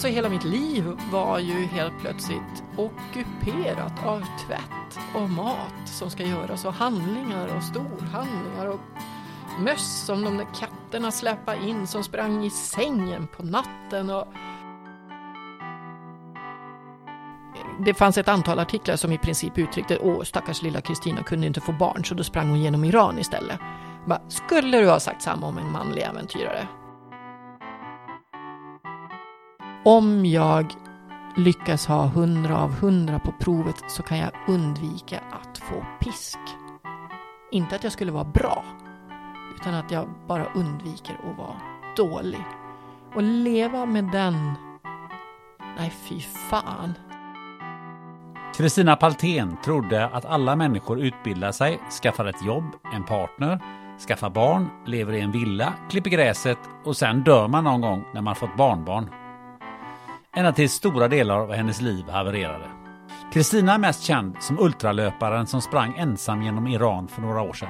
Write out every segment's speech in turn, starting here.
Alltså hela mitt liv var ju helt plötsligt ockuperat av tvätt och mat som ska göras och handlingar och storhandlingar och möss som de där katterna släppa in som sprang i sängen på natten och det fanns ett antal artiklar som i princip uttryckte åh stackars lilla Kristina kunde inte få barn så då sprang hon genom Iran istället. Bara, skulle du ha sagt samma om en manlig äventyrare? Om jag lyckas ha 100 av 100 på provet så kan jag undvika att få pisk. Inte att jag skulle vara bra, utan att jag bara undviker att vara dålig. Och leva med den... Nej, fy fan. Kristina Paltén trodde att alla människor utbildar sig, skaffar ett jobb, en partner, skaffar barn, lever i en villa, klipper gräset och sen dör man någon gång när man fått barnbarn. Ända tills stora delar av hennes liv havererade. Kristina är mest känd som ultralöparen som sprang ensam genom Iran för några år sedan.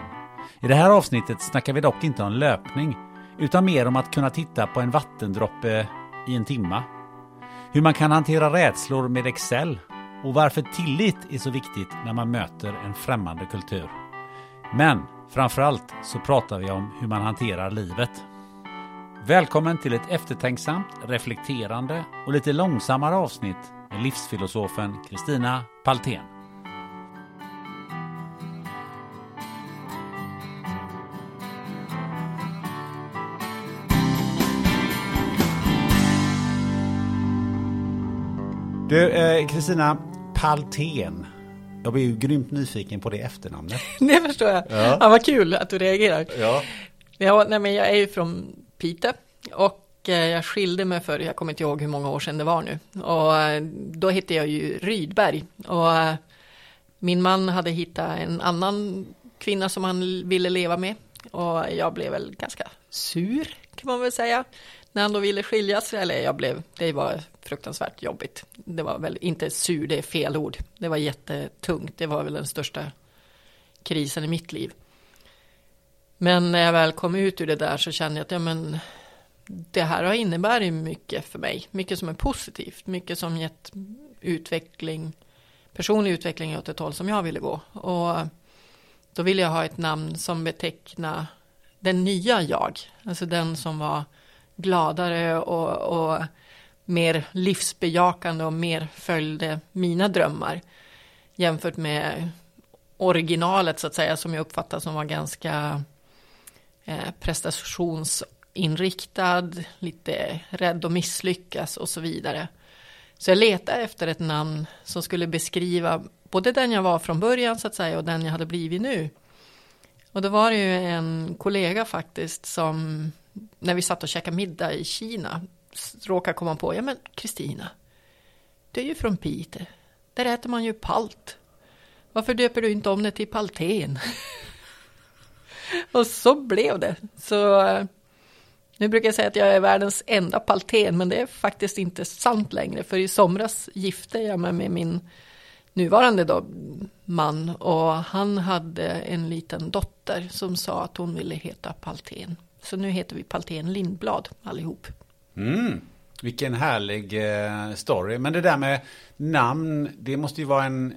I det här avsnittet snackar vi dock inte om löpning, utan mer om att kunna titta på en vattendroppe i en timma. Hur man kan hantera rädslor med Excel och varför tillit är så viktigt när man möter en främmande kultur. Men framförallt så pratar vi om hur man hanterar livet. Välkommen till ett eftertänksamt, reflekterande och lite långsammare avsnitt med livsfilosofen Kristina Paltén. Du, eh, Kristina Paltén. Jag blir ju grymt nyfiken på det efternamnet. Det förstår jag. Ja. Ja. vad kul att du reagerar. Ja. Ja, nej, men jag är ju från Piteå och eh, jag skilde mig för, jag kommer inte ihåg hur många år sedan det var nu. Och eh, då hittade jag ju Rydberg. Och eh, min man hade hittat en annan kvinna som han ville leva med. Och jag blev väl ganska sur kan man väl säga. När han då ville skiljas, eller jag blev, det var fruktansvärt jobbigt. Det var väl inte sur, det är fel ord. Det var jättetungt, det var väl den största krisen i mitt liv. Men när jag väl kom ut ur det där så kände jag att ja, men, det här har inneburit mycket för mig. Mycket som är positivt, mycket som gett utveckling, personlig utveckling åt ett håll som jag ville gå. Och då ville jag ha ett namn som betecknar den nya jag, alltså den som var gladare och, och mer livsbejakande och mer följde mina drömmar jämfört med originalet så att säga som jag uppfattar som var ganska eh, prestationsinriktad, lite rädd att misslyckas och så vidare. Så jag letade efter ett namn som skulle beskriva både den jag var från början så att säga och den jag hade blivit nu. Och då var det ju en kollega faktiskt som när vi satt och käkade middag i Kina råkade komma på, ja men Kristina, du är ju från Piteå, där äter man ju palt. Varför döper du inte om det till palten? och så blev det. Så eh, nu brukar jag säga att jag är världens enda palten, men det är faktiskt inte sant längre. För i somras gifte jag mig med min nuvarande då, man och han hade en liten dotter som sa att hon ville heta Palten. Så nu heter vi Palten Lindblad allihop. Mm. Vilken härlig eh, story. Men det där med namn, det måste ju vara en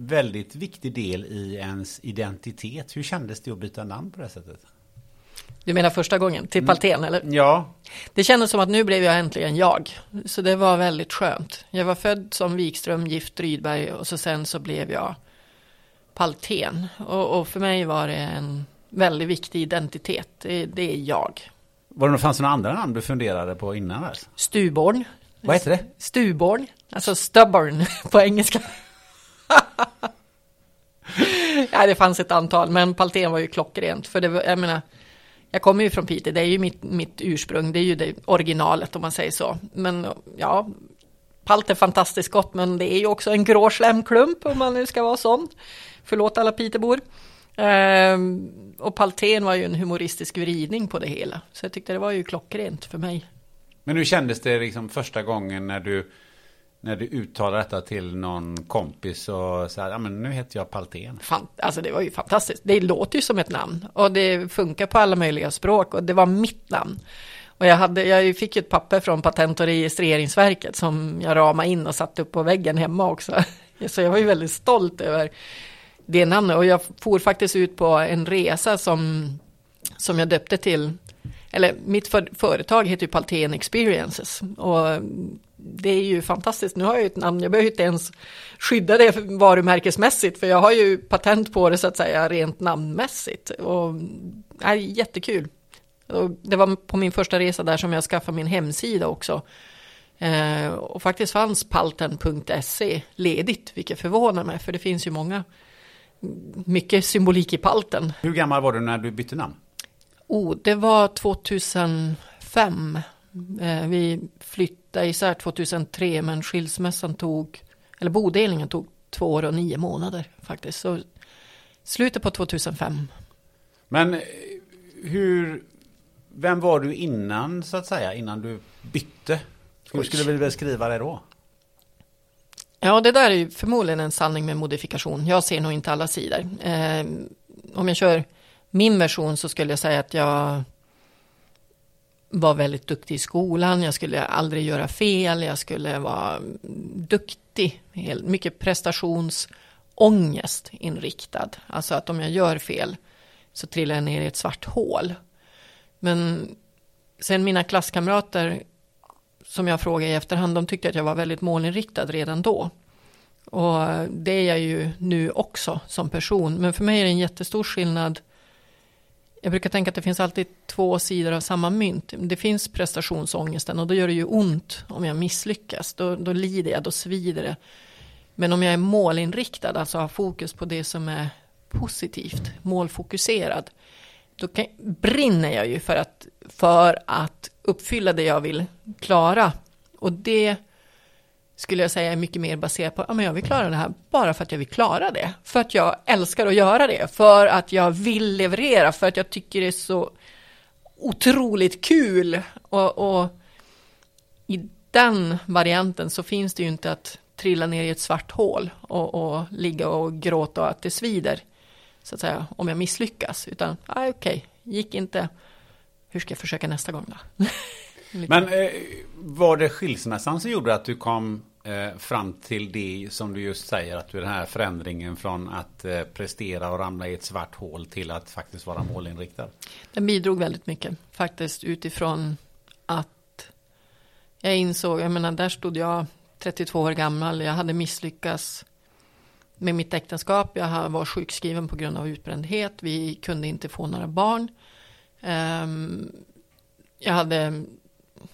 väldigt viktig del i ens identitet. Hur kändes det att byta namn på det sättet? Du menar första gången till Palten eller? Ja, Det kändes som att nu blev jag äntligen jag. Så det var väldigt skönt. Jag var född som Wikström, gift Rydberg och så sen så blev jag Palten. Och, och för mig var det en väldigt viktig identitet. Det, det är jag. var det, fanns några andra namn du funderade på innan? Här? Stuborn. Vad heter det? Stuborn. Alltså stubborn på engelska. ja, det fanns ett antal, men Palten var ju klockrent. För det var, jag menar, jag kommer ju från Piteå, det är ju mitt, mitt ursprung, det är ju det originalet om man säger så. Men ja, palt är fantastiskt gott, men det är ju också en grå slemklump om man nu ska vara sån. Förlåt alla Pitebor. Ehm, och palten var ju en humoristisk vridning på det hela. Så jag tyckte det var ju klockrent för mig. Men hur kändes det liksom första gången när du, när du uttalar detta till någon kompis och så här, ja men nu heter jag Palten. Fan, alltså det var ju fantastiskt. Det låter ju som ett namn och det funkar på alla möjliga språk och det var mitt namn. Och jag, hade, jag fick ju ett papper från Patent och registreringsverket som jag ramade in och satte upp på väggen hemma också. Så jag var ju väldigt stolt över det namnet och jag for faktiskt ut på en resa som, som jag döpte till, eller mitt för, företag heter ju Palten Experiences och det är ju fantastiskt. Nu har jag ju ett namn, jag behöver inte ens skydda det varumärkesmässigt för jag har ju patent på det så att säga rent namnmässigt och är jättekul. Och det var på min första resa där som jag skaffade min hemsida också. Eh, och faktiskt fanns palten.se ledigt, vilket förvånar mig för det finns ju många mycket symbolik i palten. Hur gammal var du när du bytte namn? Oh, det var 2005. Eh, vi flyttade isär 2003 men skilsmässan tog, eller bodelningen tog två år och nio månader faktiskt. Så slutet på 2005. Men eh, hur, vem var du innan så att säga, innan du bytte? Hur skulle du beskriva det då? Ja, det där är ju förmodligen en sanning med modifikation. Jag ser nog inte alla sidor. Eh, om jag kör min version så skulle jag säga att jag var väldigt duktig i skolan. Jag skulle aldrig göra fel. Jag skulle vara duktig. Mycket prestationsångest inriktad. Alltså att om jag gör fel så trillar jag ner i ett svart hål. Men sen mina klasskamrater som jag frågade i efterhand, de tyckte att jag var väldigt målinriktad redan då. Och det är jag ju nu också som person. Men för mig är det en jättestor skillnad. Jag brukar tänka att det finns alltid två sidor av samma mynt. Det finns prestationsångesten och då gör det ju ont om jag misslyckas. Då, då lider jag, då svider det. Men om jag är målinriktad, alltså har fokus på det som är positivt, målfokuserad, då kan, brinner jag ju för att, för att uppfylla det jag vill klara. Och det skulle jag säga är mycket mer baserat på, ja men jag vill klara det här bara för att jag vill klara det. För att jag älskar att göra det, för att jag vill leverera, för att jag tycker det är så otroligt kul. Och, och i den varianten så finns det ju inte att trilla ner i ett svart hål och, och ligga och gråta och att det svider. Så att säga, om jag misslyckas. Utan, okej, okay, gick inte. Hur ska jag försöka nästa gång då? Men eh, var det skilsmässan som gjorde att du kom eh, fram till det som du just säger att du den här förändringen från att eh, prestera och ramla i ett svart hål till att faktiskt vara målinriktad? Den bidrog väldigt mycket faktiskt utifrån att jag insåg, jag menar där stod jag 32 år gammal, jag hade misslyckats med mitt äktenskap, jag var sjukskriven på grund av utbrändhet, vi kunde inte få några barn. Um, jag hade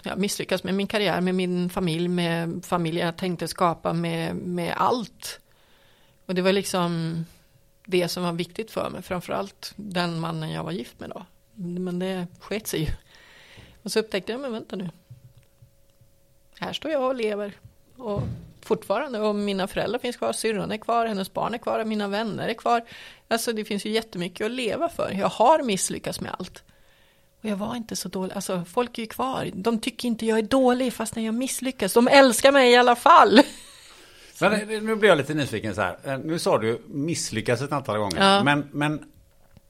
jag misslyckats med min karriär, med min familj, med familjen jag tänkte skapa, med, med allt. Och det var liksom det som var viktigt för mig, framförallt den mannen jag var gift med då. Men det sket sig ju. Och så upptäckte jag, men vänta nu. Här står jag och lever. Och fortfarande, och mina föräldrar finns kvar, syrran är kvar, hennes barn är kvar, mina vänner är kvar. Alltså det finns ju jättemycket att leva för. Jag har misslyckats med allt. Och jag var inte så dålig, alltså folk är ju kvar. De tycker inte jag är dålig fast när jag misslyckas. De älskar mig i alla fall. Men nu blir jag lite nyfiken så här. Eh, Nu sa du misslyckas ett antal gånger. Ja. Men, men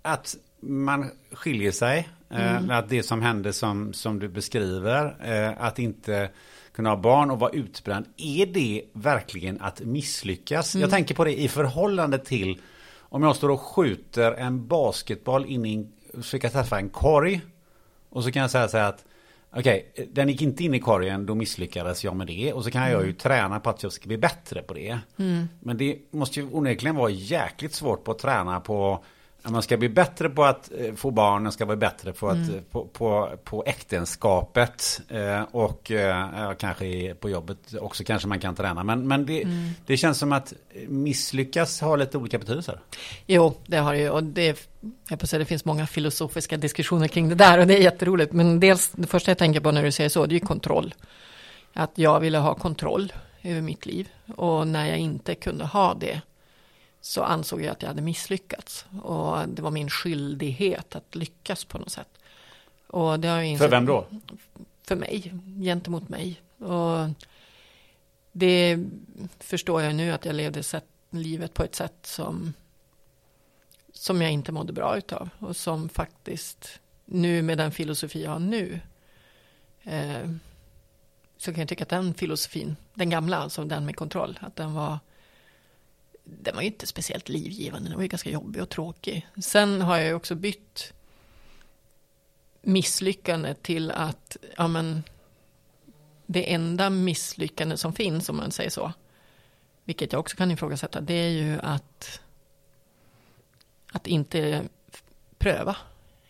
att man skiljer sig. Mm. eh, Att det som hände som, som du beskriver. eh, Att inte kunna ha barn och vara utbränd. Är det verkligen att misslyckas? Mm. Jag tänker på det i förhållande till om jag står och skjuter en basketboll in i en, försöker träffa en korg. Och så kan jag säga så här att Okej, den gick inte in i korgen, då misslyckades jag med det. Och så kan jag Mm. ju träna på att jag ska bli bättre på det. Men det måste ju onekligen vara jäkligt svårt på att träna på att man ska bli bättre på att eh, få barn, man ska bli bättre på, att, Mm. eh, på, på, på äktenskapet eh, och kanske på jobbet också kanske man kan träna. Men, men det, Mm. det känns som att misslyckas har lite olika betydelser. Jo, det har det ju. Och det, jag på säga, det finns många filosofiska diskussioner kring det där och det är jätteroligt. Men dels, det första jag tänker på när du säger så, det är ju kontroll. Att jag ville ha kontroll över mitt liv. Och när jag inte kunde ha det så ansåg jag att jag hade misslyckats. Och det var min skyldighet att lyckas på något sätt. Och det har jag För insett- vem då? för mig, gentemot mig. Och det förstår jag nu att jag levde sätt, livet på ett sätt som, som jag inte mådde bra utav. Och som faktiskt nu med den filosofi jag har nu eh, så kan jag tycka att den filosofin, den gamla, alltså den med kontroll, att den var den var ju inte speciellt livgivande, den var ju ganska jobbig och tråkig. Sen har jag ju också bytt misslyckande till att ja, men, det enda misslyckande som finns, om man säger så, vilket jag också kan ifrågasätta, det är ju att, att inte pröva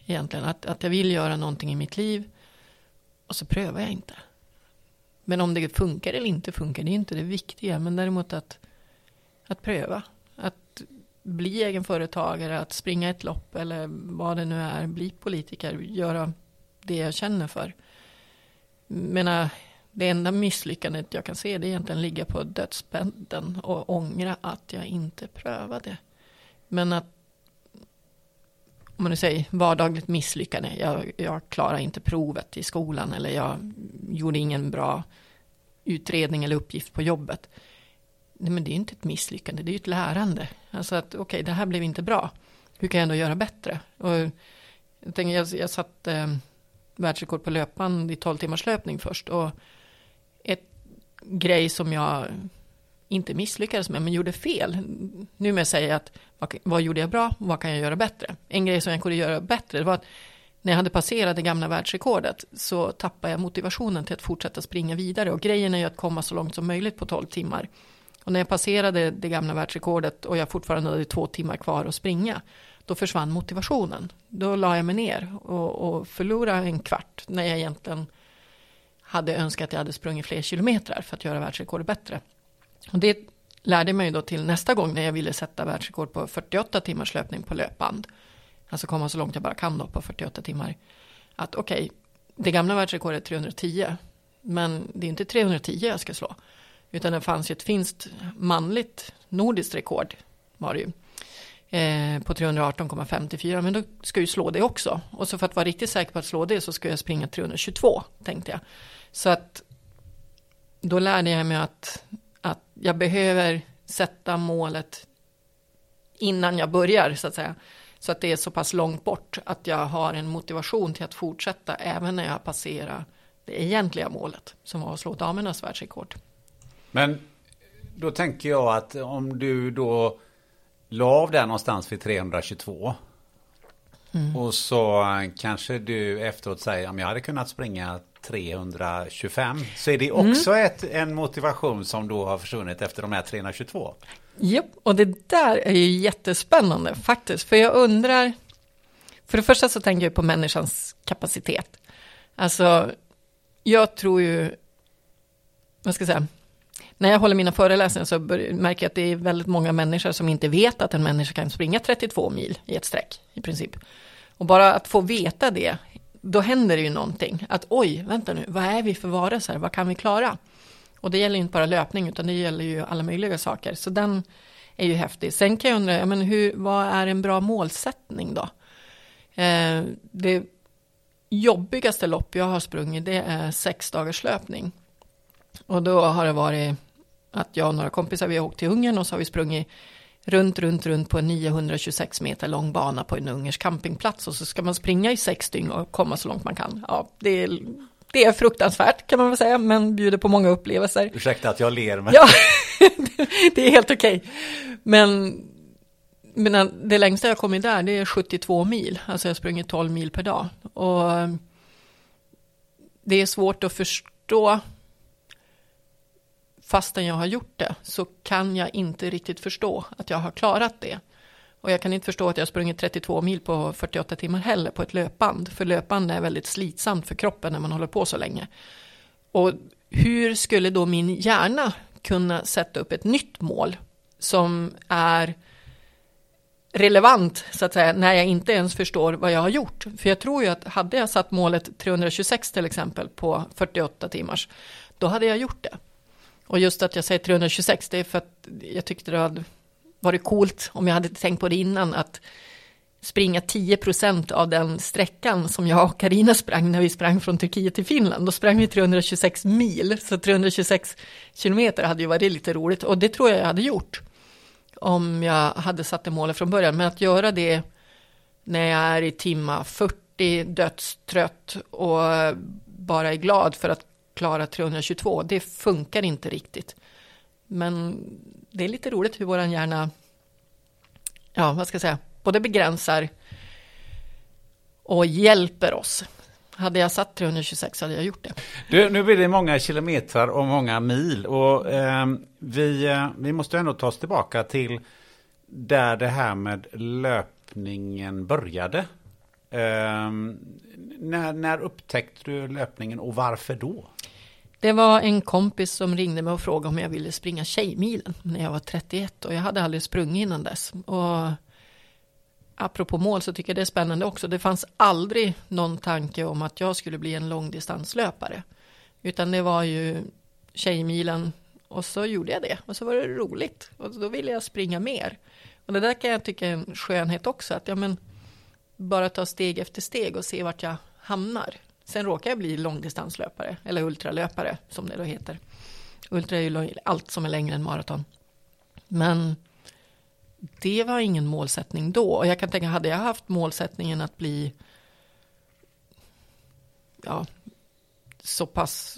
egentligen. Att, att jag vill göra någonting i mitt liv och så prövar jag inte. Men om det funkar eller inte funkar, det är inte det viktiga. Men däremot att, att pröva. Att bli egen företagare, att springa ett lopp eller vad det nu är, bli politiker, göra det jag känner för. Menar, det enda misslyckandet jag kan se det är egentligen ligga på dödsbädden och ångra att jag inte prövade. Men att om man nu säger vardagligt misslyckande, jag, jag klarar inte provet i skolan eller jag gjorde ingen bra utredning eller uppgift på jobbet. Nej, men det är inte ett misslyckande, det är ju ett lärande. Alltså att okej, okay, det här blev inte bra. Hur kan jag ändå göra bättre? Och jag, tänkte, jag, jag satt eh, världsrekord på löpband i 12 timmars löpning först. Och ett grej som jag inte misslyckades med, men gjorde fel. Nu med att säga att vad, vad gjorde jag bra och vad kan jag göra bättre? En grej som jag kunde göra bättre var att när jag hade passerat det gamla världsrekordet så tappade jag motivationen till att fortsätta springa vidare. Och grejen är ju att komma så långt som möjligt på 12 timmar. Och när jag passerade det gamla världsrekordet och jag fortfarande hade två timmar kvar att springa, då försvann motivationen. Då la jag mig ner och, och förlorade en kvart när jag egentligen hade önskat att jag hade sprungit fler kilometrar för att göra världsrekordet bättre. Och det lärde mig då till nästa gång när jag ville sätta världsrekord på 48 timmars löpning på löpband. Alltså komma så långt jag bara kan då på 48 timmar. Att okej, okay, det gamla världsrekordet är 310. Men det är inte 310 jag ska slå. Utan det fanns ju ett finskt manligt nordiskt rekord. Var det ju. Eh, på 318,54. Men då ska jag ju slå det också. Och så för att vara riktigt säker på att slå det så ska jag springa 322 tänkte jag. Så att då lärde jag mig att, att jag behöver sätta målet innan jag börjar så att säga. Så att det är så pass långt bort att jag har en motivation till att fortsätta även när jag passerar det egentliga målet som var att slå damernas världsrekord. Men då tänker jag att om du då la av där någonstans vid 322 mm. och så kanske du efteråt säger om jag hade kunnat springa 325 så är det också mm. ett, en motivation som då har försvunnit efter de här 322. Japp, och det där är ju jättespännande faktiskt. För jag undrar, för det första så tänker jag på människans kapacitet. Alltså, jag tror ju, vad ska jag säga, när jag håller mina föreläsningar så märker jag att det är väldigt många människor som inte vet att en människa kan springa 32 mil i ett streck i princip. Och bara att få veta det, då händer det ju någonting. Att oj, vänta nu, vad är vi för varelser, vad kan vi klara? Och det gäller inte bara löpning utan det gäller ju alla möjliga saker. Så den är ju häftig. Sen kan jag undra, men hur, vad är en bra målsättning då? Eh, det jobbigaste lopp jag har sprungit det är sex dagars löpning. Och då har det varit att jag och några kompisar, vi har åkt till Ungern och så har vi sprungit runt, runt, runt på en 926 meter lång bana på en ungersk campingplats och så ska man springa i sex dygn och komma så långt man kan. Ja, det är, det är fruktansvärt kan man väl säga, men bjuder på många upplevelser. Ursäkta att jag ler. Men... Ja, det är helt okej. Men, men det längsta jag kommit där, det är 72 mil. Alltså jag har sprungit 12 mil per dag. Och det är svårt att förstå fastän jag har gjort det så kan jag inte riktigt förstå att jag har klarat det. Och jag kan inte förstå att jag har sprungit 32 mil på 48 timmar heller på ett löpband. För löpband är väldigt slitsamt för kroppen när man håller på så länge. Och hur skulle då min hjärna kunna sätta upp ett nytt mål som är relevant så att säga när jag inte ens förstår vad jag har gjort. För jag tror ju att hade jag satt målet 326 till exempel på 48 timmars, då hade jag gjort det. Och just att jag säger 326, det är för att jag tyckte det hade varit coolt om jag hade tänkt på det innan, att springa 10% av den sträckan som jag och Karina sprang när vi sprang från Turkiet till Finland. Då sprang vi 326 mil, så 326 kilometer hade ju varit lite roligt och det tror jag jag hade gjort om jag hade satt det målet från början. Men att göra det när jag är i timma 40, dödstrött och bara är glad för att klara 322, det funkar inte riktigt. Men det är lite roligt hur våran hjärna, ja vad ska jag säga, både begränsar och hjälper oss. Hade jag satt 326 hade jag gjort det. Du, nu blir det många kilometrar och många mil. Och eh, vi, eh, vi måste ändå ta oss tillbaka till där det här med löpningen började. Eh, när, när upptäckte du löpningen och varför då? Det var en kompis som ringde mig och frågade om jag ville springa Tjejmilen när jag var 31 och jag hade aldrig sprungit innan dess. Och apropå mål så tycker jag det är spännande också. Det fanns aldrig någon tanke om att jag skulle bli en långdistanslöpare. Utan det var ju Tjejmilen och så gjorde jag det och så var det roligt och då ville jag springa mer. Och det där kan jag tycka är en skönhet också att ja men bara ta steg efter steg och se vart jag hamnar. Sen råkar jag bli långdistanslöpare eller ultralöpare som det då heter. Ultra är ju allt som är längre än maraton. Men det var ingen målsättning då. Och jag kan tänka, hade jag haft målsättningen att bli ja, så pass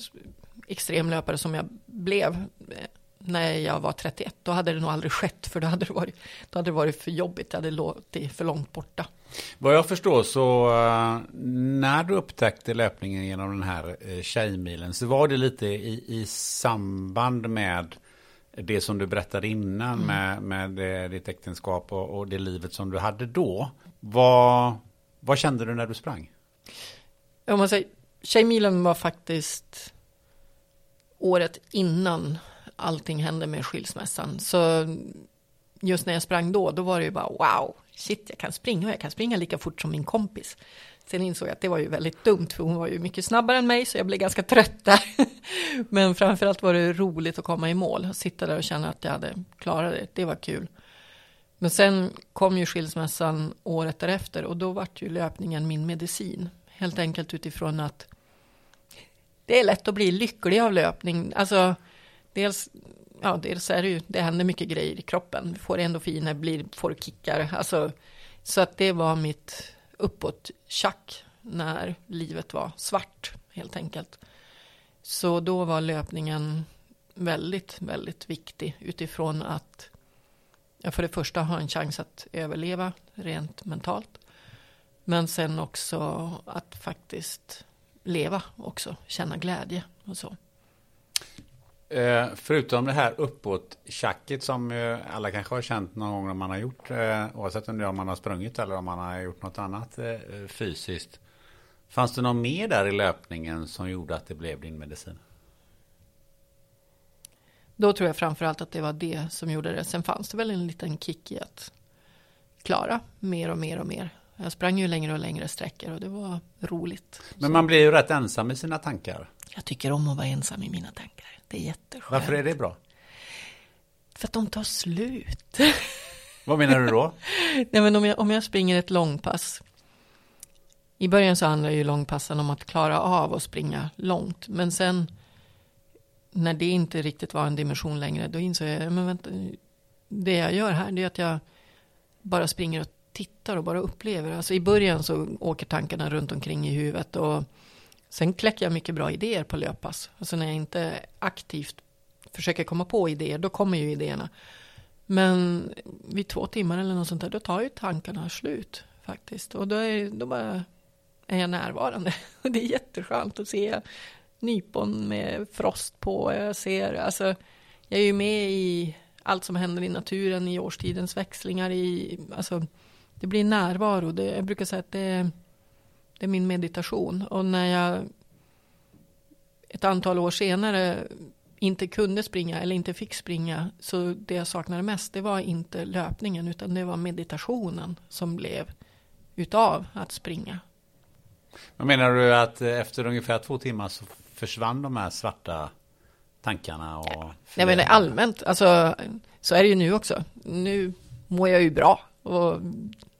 extremlöpare som jag blev eh, när jag var 31, då hade det nog aldrig skett, för då hade det varit, då hade det varit för jobbigt, det hade låtit för långt borta. Vad jag förstår så uh, när du upptäckte löpningen genom den här uh, tjejmilen så var det lite i, i samband med det som du berättade innan mm. med, med ditt äktenskap och, och, det livet som du hade då. Vad, vad kände du när du sprang? Om man säger, Tjejmilen var faktiskt året innan allting hände med skilsmässan. Så just när jag sprang då, då var det ju bara wow, shit, jag kan springa och jag kan springa lika fort som min kompis. Sen insåg jag att det var ju väldigt dumt, för hon var ju mycket snabbare än mig, så jag blev ganska trött där. Men framförallt var det roligt att komma i mål, sitta där och känna att jag hade klarat det, det var kul. Men sen kom ju skilsmässan året därefter och då vart ju löpningen min medicin. Helt enkelt utifrån att det är lätt att bli lycklig av löpning. Alltså, dels, ja, dels är det ju, det händer mycket grejer i kroppen. Du får endorfiner, blir, får kickar. Alltså, så att det var mitt uppåt tjack när livet var svart helt enkelt. Så då var löpningen väldigt, väldigt viktig utifrån att jag för det första har en chans att överleva rent mentalt. Men sen också att faktiskt leva också, känna glädje och så. Eh, förutom det här uppåt tjacket som eh, alla kanske har känt någon gång när man har gjort, eh, oavsett om det är om man har sprungit eller om man har gjort något annat fysiskt. Fanns det något mer där i löpningen som gjorde att det blev din medicin? Då tror jag framförallt att det var det som gjorde det. Sen fanns det väl en liten kick i att klara mer och mer och mer. Jag sprang ju längre och längre sträckor och det var roligt. Men man blir ju rätt ensam i sina tankar. Jag tycker om att vara ensam i mina tankar. Är jätteskönt. Varför är det bra? För att de tar slut. Vad menar du då? Nej, men om, jag, om jag springer ett långpass. I början så handlar ju långpassen om att klara av att springa långt. Men sen när det inte riktigt var en dimension längre, då insåg jag, men vänta, det jag gör här, det är att jag bara springer och tittar och bara upplever. Alltså i början så åker tankarna runt omkring i huvudet och sen kläcker jag mycket bra idéer på löppass. Alltså när jag inte aktivt försöker komma på idéer, då kommer ju idéerna. Men vid två timmar eller något sånt där, då tar ju tankarna slut faktiskt. Och då, är, då bara är jag närvarande. Och det är jätteskönt att se nypon med frost på. Jag ser, alltså, jag är ju med i allt som händer i naturen, i årstidens växlingar, i, alltså, det blir närvaro. Det, jag brukar säga att det, det är min meditation. Och när jag ett antal år senare inte kunde springa eller inte fick springa, så det jag saknade mest, det var inte löpningen, utan det var meditationen som blev utav att springa. Men menar du att efter ungefär två timmar så försvann de här svarta tankarna? Och jag menar allmänt, alltså, så är det ju nu också. Nu mår jag ju bra och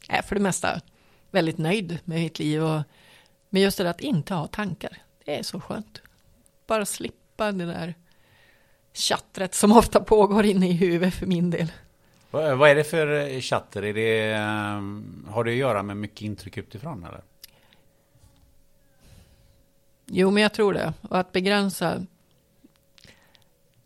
är för det mesta väldigt nöjd med mitt liv. Och, men just det att inte ha tankar, det är så skönt. Bara slippa det där chattret som ofta pågår inne i huvudet för min del. Vad är det för chatter? Är det, ehm, har det att göra med mycket intryck utifrån eller? Jo, men jag tror det. Och att begränsa.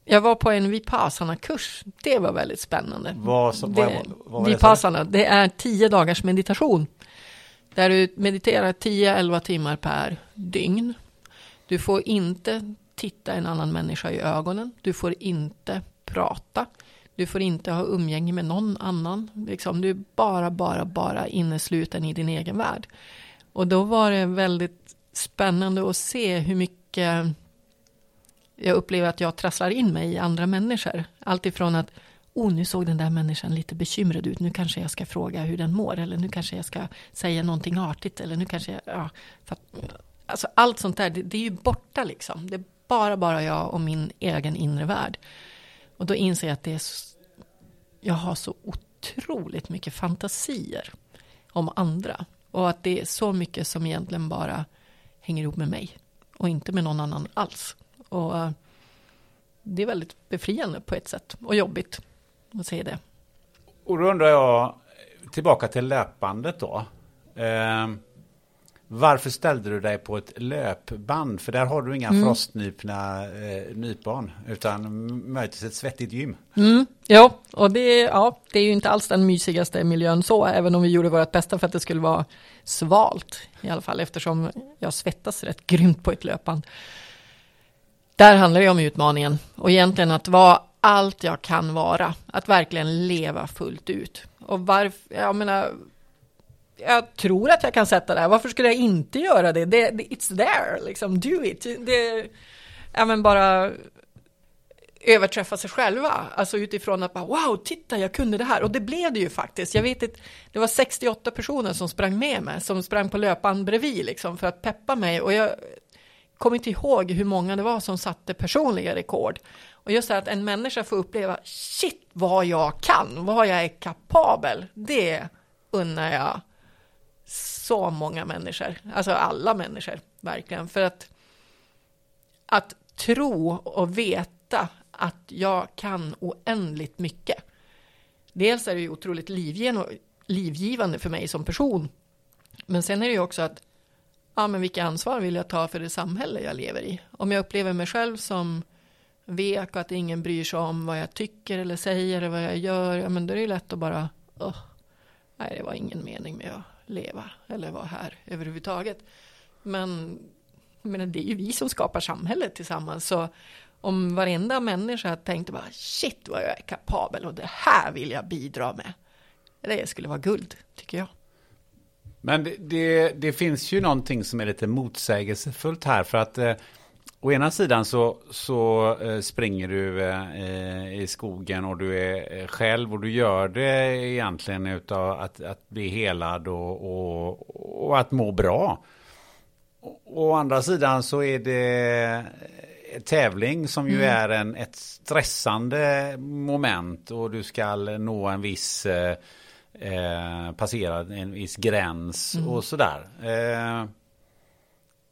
Jag var på en Vipassana-kurs. Det var väldigt spännande. Vad, så, vad, vad var Vipassana, det, det är tio dagars meditation. Där du mediterar 10-11 timmar per dygn. Du får inte titta en annan människa i ögonen. Du får inte prata. Du får inte ha umgänge med någon annan. Liksom, du är bara, bara, bara innesluten i din egen värld. Och då var det väldigt spännande att se hur mycket jag upplever att jag trasslar in mig i andra människor. Alltifrån att oh, nu såg den där människan lite bekymrad ut, nu kanske jag ska fråga hur den mår, eller nu kanske jag ska säga någonting artigt, eller nu kanske jag, ja, för att, alltså allt sånt där, det, det, är ju borta liksom. Det är bara, bara jag och min egen inre värld. Och då inser jag att det är, jag har så otroligt mycket fantasier om andra. Och att det är så mycket som egentligen bara hänger ihop med mig och inte med någon annan alls. Och eh, det är väldigt befriande på ett sätt och jobbigt att se det. Och då undrar jag, tillbaka till löpbandet då. Eh, varför ställde du dig på ett löpband? För där har du inga mm. frostnypna eh, nypon, utan möjligtvis ett svettigt gym. Mm. Ja, och det, ja, det är ju inte alls den mysigaste miljön så, även om vi gjorde vårt bästa för att det skulle vara svalt i alla fall, eftersom jag svettas rätt grymt på ett löpband. Där handlar det om utmaningen och egentligen att vara allt jag kan vara, att verkligen leva fullt ut. Och varför, jag menar, jag tror att jag kan sätta det här. Varför skulle jag inte göra det? det, det it's there, liksom, do it. Det, ja, men bara överträffa sig själva. Alltså utifrån att bara, wow, titta, jag kunde det här. Och det blev det ju faktiskt. Jag vet att det var 68 personer som sprang med mig, som sprang på löpan bredvid liksom, för att peppa mig. Och jag kommer inte ihåg hur många det var som satte personliga rekord. Och just det här att en människa får uppleva, shit vad jag kan, vad jag är kapabel. Det unnar jag så många människor, alltså alla människor, verkligen. För att, att tro och veta att jag kan oändligt mycket. Dels är det ju otroligt livgivande för mig som person. Men sen är det ju också att, ja men vilket ansvar vill jag ta för det samhälle jag lever i? Om jag upplever mig själv som vek och att ingen bryr sig om vad jag tycker eller säger eller vad jag gör, ja men då är det ju lätt att bara, oh, nej det var ingen mening med att leva eller vara här överhuvudtaget. Men, men det är ju vi som skapar samhället tillsammans. Så om varenda människa tänkte bara shit vad jag är kapabel och det här vill jag bidra med. Det skulle vara guld, tycker jag. Men det, det, det finns ju någonting som är lite motsägelsefullt här för att eh, Å ena sidan så, så eh, springer du eh, i skogen och du är eh, själv och du gör det egentligen utav att, att bli helad och, och, och att må bra. Å andra sidan så är det tävling som ju mm. är en, ett stressande moment och du ska nå en viss eh, passera en viss gräns mm. och sådär. Eh,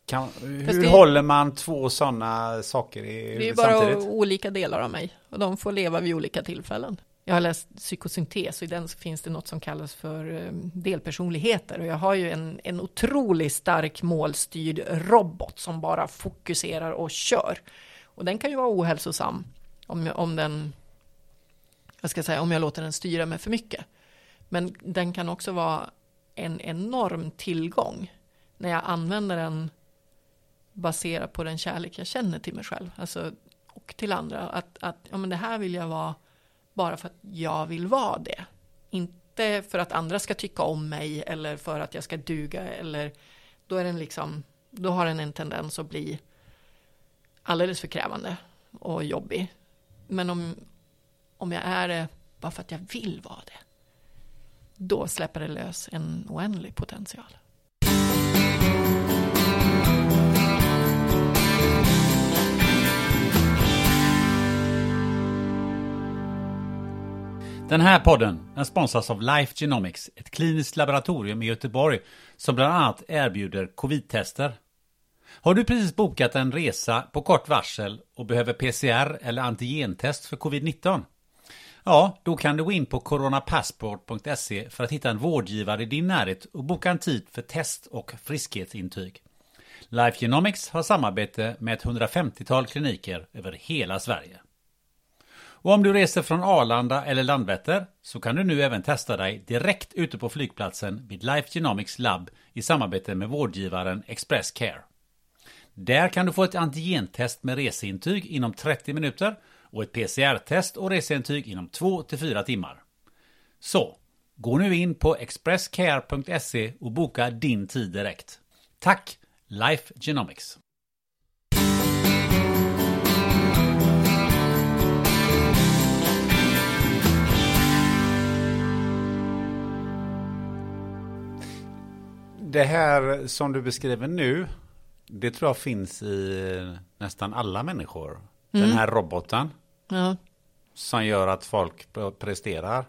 Kan, hur det- håller man två sådana saker i, Det är bara samtidigt? olika delar av mig och de får leva vid olika tillfällen. Jag har läst psykosyntes och i den finns det något som kallas för eh, delpersonligheter och jag har ju en, en otroligt stark målstyrd robot som bara fokuserar och kör. Och den kan ju vara ohälsosam om, jag- om den, jag ska säga, om jag låter den styra mig för mycket. Men den kan också vara en enorm tillgång när jag använder den baserat på den kärlek jag känner till mig själv alltså, och till andra. Att, att ja, men det här vill jag vara bara för att jag vill vara det. Inte för att andra ska tycka om mig eller för att jag ska duga eller då är den liksom, då har den en tendens att bli alldeles för krävande och jobbig. Men om, om jag är det bara för att jag vill vara det, då släpper det lös en oändlig potential. Den här podden den sponsras av Life Genomics, ett kliniskt laboratorium i Göteborg som bland annat erbjuder covid-tester. Har du precis bokat en resa på kort varsel och behöver PCR eller antigentest för covid-19? Ja, då kan du gå in på coronapassport.se för att hitta en vårdgivare i din närhet och boka en tid för test och friskhetsintyg. Life Genomics har samarbete med ett 150-tal kliniker över hela Sverige. Och om du reser från Arlanda eller Landvetter så kan du nu även testa dig direkt ute på flygplatsen vid Life Genomics Lab i samarbete med vårdgivaren Express Care. Där kan du få ett antigentest med reseintyg inom 30 minuter och ett PCR-test och reseintyg inom 2-4 timmar. Så, gå nu in på expresscare.se och boka din tid direkt. Tack, Life Genomics! Det här som du beskriver nu, det tror jag finns i nästan alla människor. Den här roboten Ja, som gör att folk presterar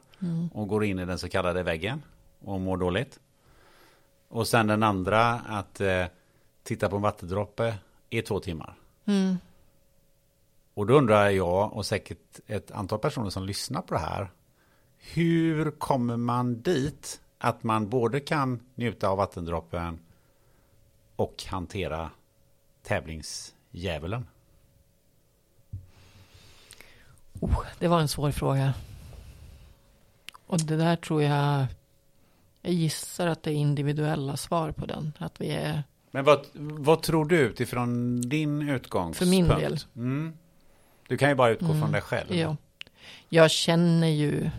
och går in i den så kallade väggen och mår dåligt. Och sen den andra att eh, titta på en vattendroppe i två timmar. Och då undrar jag och säkert ett antal personer som lyssnar på det här. Hur kommer man dit att man både kan njuta av vattendroppen och hantera tävlingsdjävulen? oh, det var en svår fråga. Och det där tror jag, jag gissar att det är individuella svar på den. Att vi är, Men vad, vad tror du utifrån din utgångspunkt? För min del. Mm. Du kan ju bara utgå från dig själv. ja. Jag känner ju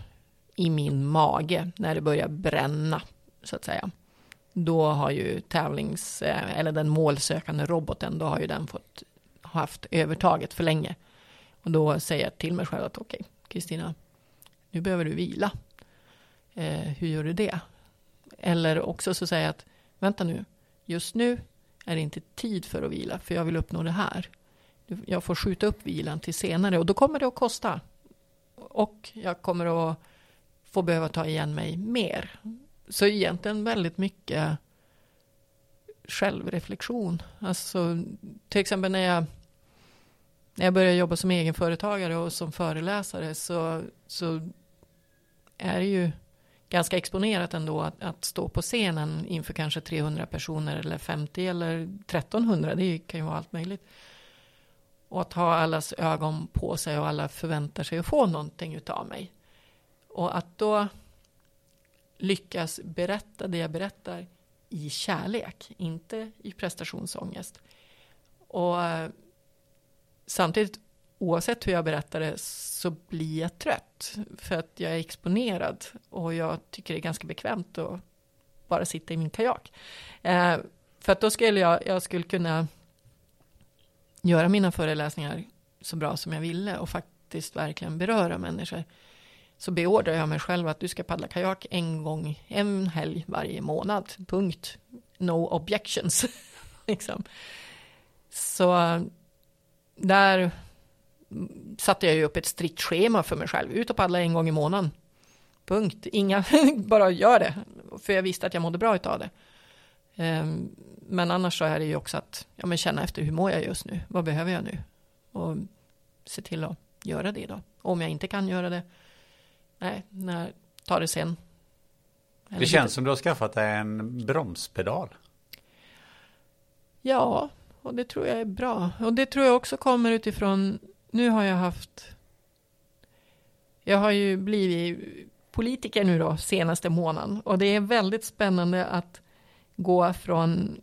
i min mage när det börjar bränna, så att säga. Då har ju tävlings, eh, eller den målsökande roboten, då har ju den fått haft övertaget för länge. Och då säger jag till mig själv att okej, Kristina, nu behöver du vila. Eh, hur gör du det? Eller också så säger jag att vänta nu, just nu är det inte tid för att vila, för jag vill uppnå det här. Jag får skjuta upp vilan till senare och då kommer det att kosta. Och jag kommer att Får behöva ta igen mig mer. Så egentligen väldigt mycket självreflektion. Alltså, till exempel när jag, när jag började jobba som egenföretagare och som föreläsare så, så är det ju ganska exponerat ändå att, att stå på scenen inför kanske 300 personer eller 50 eller 1300. Det kan ju vara allt möjligt. Och att ha allas ögon på sig och alla förväntar sig att få någonting utav mig. Och att då lyckas berätta det jag berättar i kärlek, inte i prestationsångest. Och eh, samtidigt, oavsett hur jag berättar det, så blir jag trött. För att jag är exponerad och jag tycker det är ganska bekvämt att bara sitta i min kajak. Eh, för att då skulle jag, jag skulle kunna göra mina föreläsningar så bra som jag ville och faktiskt verkligen beröra människor. Så beordrar jag mig själv att du ska paddla kajak en gång, en helg varje månad. Punkt. No objections. liksom. Så där satte jag ju upp ett strikt schema för mig själv. Ut och paddla en gång i månaden. Punkt. Inga, bara gör det. För jag visste att jag mådde bra av det. Um, men annars så är det ju också att ja, men känna efter hur mår jag just nu? Vad behöver jag nu? Och se till att göra det då. Om jag inte kan göra det, nej, när, ta det sen. Eller det känns som du har skaffat dig en bromspedal. Ja, och det tror jag är bra. Och det tror jag också kommer utifrån, nu har jag haft, jag har ju blivit politiker nu då senaste månaden och det är väldigt spännande att gå från,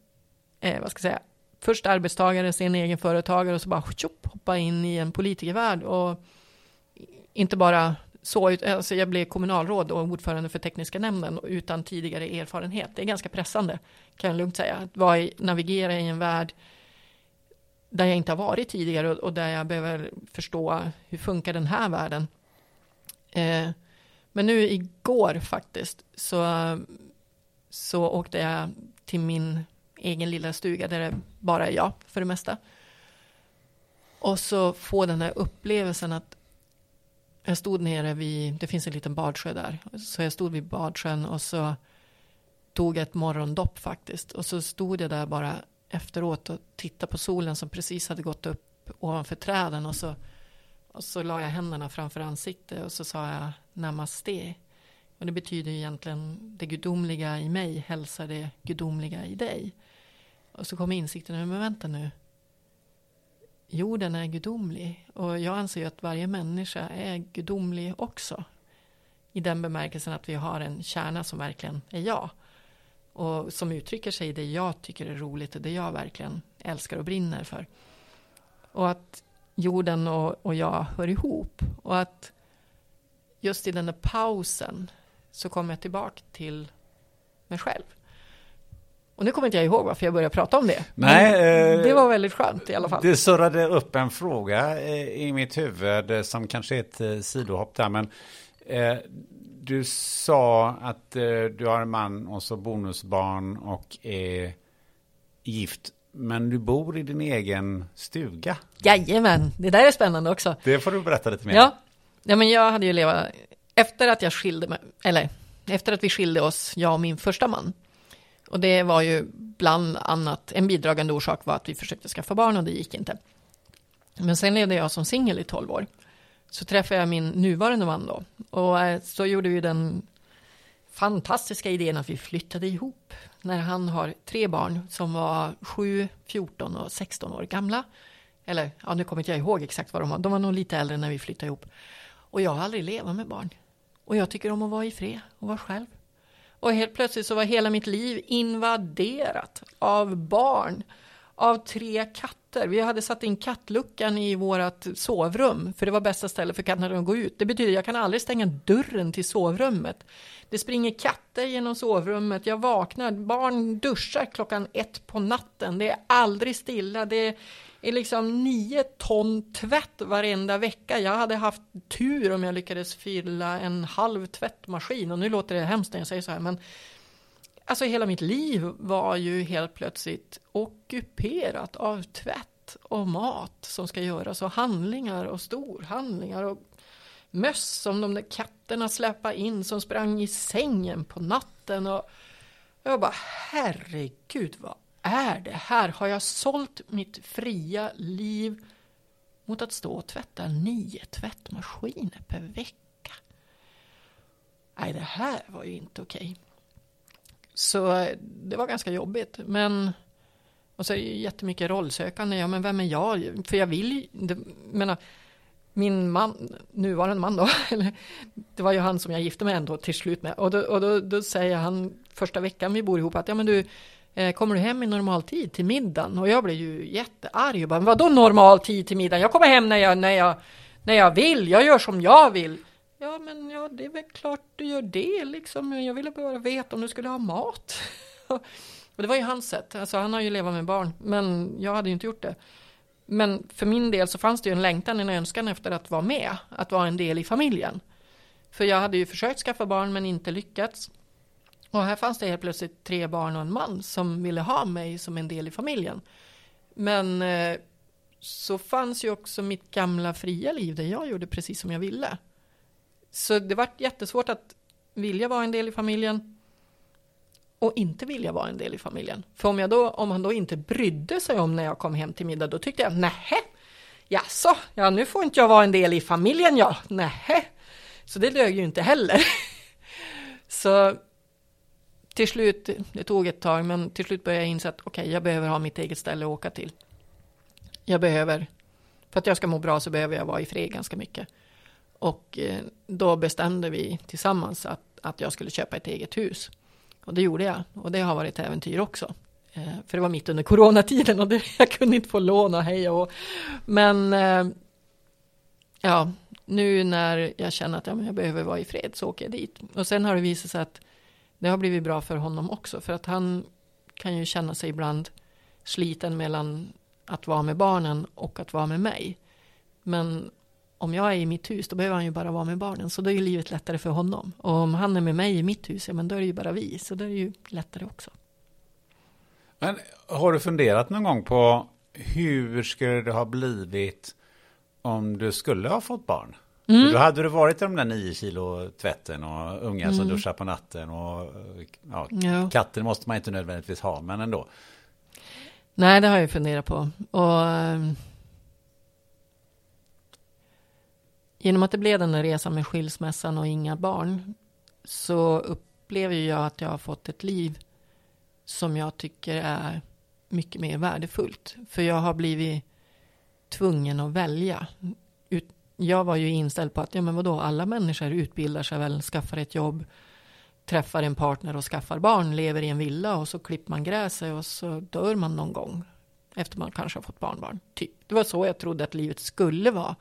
eh, vad ska jag säga, först arbetstagare, sen egen företagare och så bara tjopp, hoppa in i en politikervärld och inte bara så, alltså jag blev kommunalråd och ordförande för tekniska nämnden utan tidigare erfarenhet. Det är ganska pressande, kan jag lugnt säga. Att vara i, navigera i en värld där jag inte har varit tidigare och, där jag behöver förstå hur funkar den här världen. Eh, men nu igår faktiskt så, så åkte jag till min egen lilla stuga där det bara är jag för det mesta. Och så få den här upplevelsen att jag stod nere vid, det finns en liten badsjö där, så jag stod vid badsjön och så tog jag ett morgondopp faktiskt. Och så stod jag där bara efteråt och tittade på solen som precis hade gått upp ovanför träden och så, och så la jag händerna framför ansiktet och så sa jag namaste. Och det betyder egentligen det gudomliga i mig hälsar det gudomliga i dig. Och så kom insikten, men vänta nu. Jorden är gudomlig och jag anser att varje människa är gudomlig också. I den bemärkelsen att vi har en kärna som verkligen är jag. Och som uttrycker sig i det jag tycker är roligt och det jag verkligen älskar och brinner för. Och att jorden och, och jag hör ihop. Och att just i den där pausen så kommer jag tillbaka till mig själv. Och nu kommer inte jag ihåg varför jag började prata om det. Nej, eh, det var väldigt skönt i alla fall. Det surrade upp en fråga eh, i mitt huvud eh, som kanske är ett eh, sidohopp där. Men eh, du sa att eh, du har en man och så bonusbarn och är gift. Men du bor i din egen stuga. Jajamän, det där är spännande också. Det får du berätta lite mer. Ja, ja men jag hade ju levat, efter att jag skilde mig, eller efter att vi skilde oss, jag och min första man. Och det var ju bland annat, en bidragande orsak var att vi försökte skaffa barn och det gick inte. Men sen levde jag som singel i tolv år. Så träffade jag min nuvarande man då. Och eh, så gjorde vi den fantastiska idén att vi flyttade ihop. När han har tre barn som var 7, 14 och 16 år gamla. Eller, ja nu kommer inte jag ihåg exakt vad de var. De var nog lite äldre när vi flyttade ihop. Och jag har aldrig levat med barn. Och jag tycker om att vara i fred och vara själv. Och helt plötsligt så var hela mitt liv invaderat av barn. Av tre katter. Vi hade satt in kattluckan i vårt sovrum. För det var bästa stället för katterna att gå ut. Det betyder att jag kan aldrig stänga dörren till sovrummet. Det springer katter genom sovrummet. Jag vaknar. Barn duschar klockan ett på natten. Det är aldrig stilla. Det är är liksom nio ton tvätt varenda vecka. Jag hade haft tur om jag lyckades fylla en halv tvättmaskin och nu låter det hemskt när jag säger så här men alltså hela mitt liv var ju helt plötsligt ockuperat av tvätt och mat som ska göras och handlingar och storhandlingar och möss som de där katterna släppa in som sprang i sängen på natten och jag bara herregud vad är det här? Har jag sålt mitt fria liv mot att stå och tvätta nio tvättmaskiner per vecka? Nej, det här var ju inte okej. Så eh, det var ganska jobbigt, men och så är det ju jättemycket rollsökande. Ja, men vem är jag? För jag vill ju, menar, min man, nuvarande man då, eller, det var ju han som jag gifte mig ändå till slut med. Och, då, och då, då säger han första veckan vi bor ihop att ja men du, Eh, kommer du hem i normal tid till middagen? Och jag blev ju jättearg och bara, vadå normal tid till middagen? Jag kommer hem när jag, när jag, när jag vill, jag gör som jag vill. Ja, men ja, det är väl klart du gör det liksom. Jag ville bara veta om du skulle ha mat. och det var ju hans sätt. Alltså, han har ju levat med barn, men jag hade ju inte gjort det. Men för min del så fanns det ju en längtan, en önskan efter att vara med, att vara en del i familjen. För jag hade ju försökt skaffa barn men inte lyckats. Och här fanns det helt plötsligt tre barn och en man som ville ha mig som en del i familjen. Men eh, så fanns ju också mitt gamla fria liv där jag gjorde precis som jag ville. Så det var jättesvårt att vilja vara en del i familjen. och inte vilja vara en del i familjen. För om, jag då, om han då inte brydde sig om när jag kom hem till middag, då tyckte jag nähä, jaså, ja nu får inte jag vara en del i familjen ja, nähä. Så det lög ju inte heller. Så till slut, det tog ett tag, men till slut började jag inse att okej, okay, jag behöver ha mitt eget ställe att åka till. Jag behöver, för att jag ska må bra så behöver jag vara i fred ganska mycket. Och eh, då bestämde vi tillsammans att, att jag skulle köpa ett eget hus. Och det gjorde jag. Och det har varit ett äventyr också. Eh, för det var mitt under coronatiden och det, jag kunde inte få låna hej och Men eh, ja, nu när jag känner att ja, jag behöver vara i fred så åker jag dit. Och sen har det visat sig att det har blivit bra för honom också. För att han kan ju känna sig ibland sliten mellan att vara med barnen och att vara med mig. Men om jag är i mitt hus, då behöver han ju bara vara med barnen. Så då är ju livet lättare för honom. Och om han är med mig i mitt hus, ja men då är det ju bara vi. Så då är det ju lättare också. Men har du funderat någon gång på hur skulle det ha blivit om du skulle ha fått barn? Mm. Då hade du varit i de där nio kilo tvätten och unga mm. som duschar på natten och ja, ja. katter måste man inte nödvändigtvis ha, men ändå. Nej, det har jag funderat på. Och ehm, genom att det blev den där resan med skilsmässan och inga barn så upplever jag att jag har fått ett liv som jag tycker är mycket mer värdefullt. För jag har blivit tvungen att välja. Jag var ju inställd på att, ja men vadå, alla människor utbildar sig väl, skaffar ett jobb, träffar en partner och skaffar barn, lever i en villa och så klipper man gräset och så dör man någon gång. Efter man kanske har fått barnbarn. Typ. Det var så jag trodde att livet skulle vara.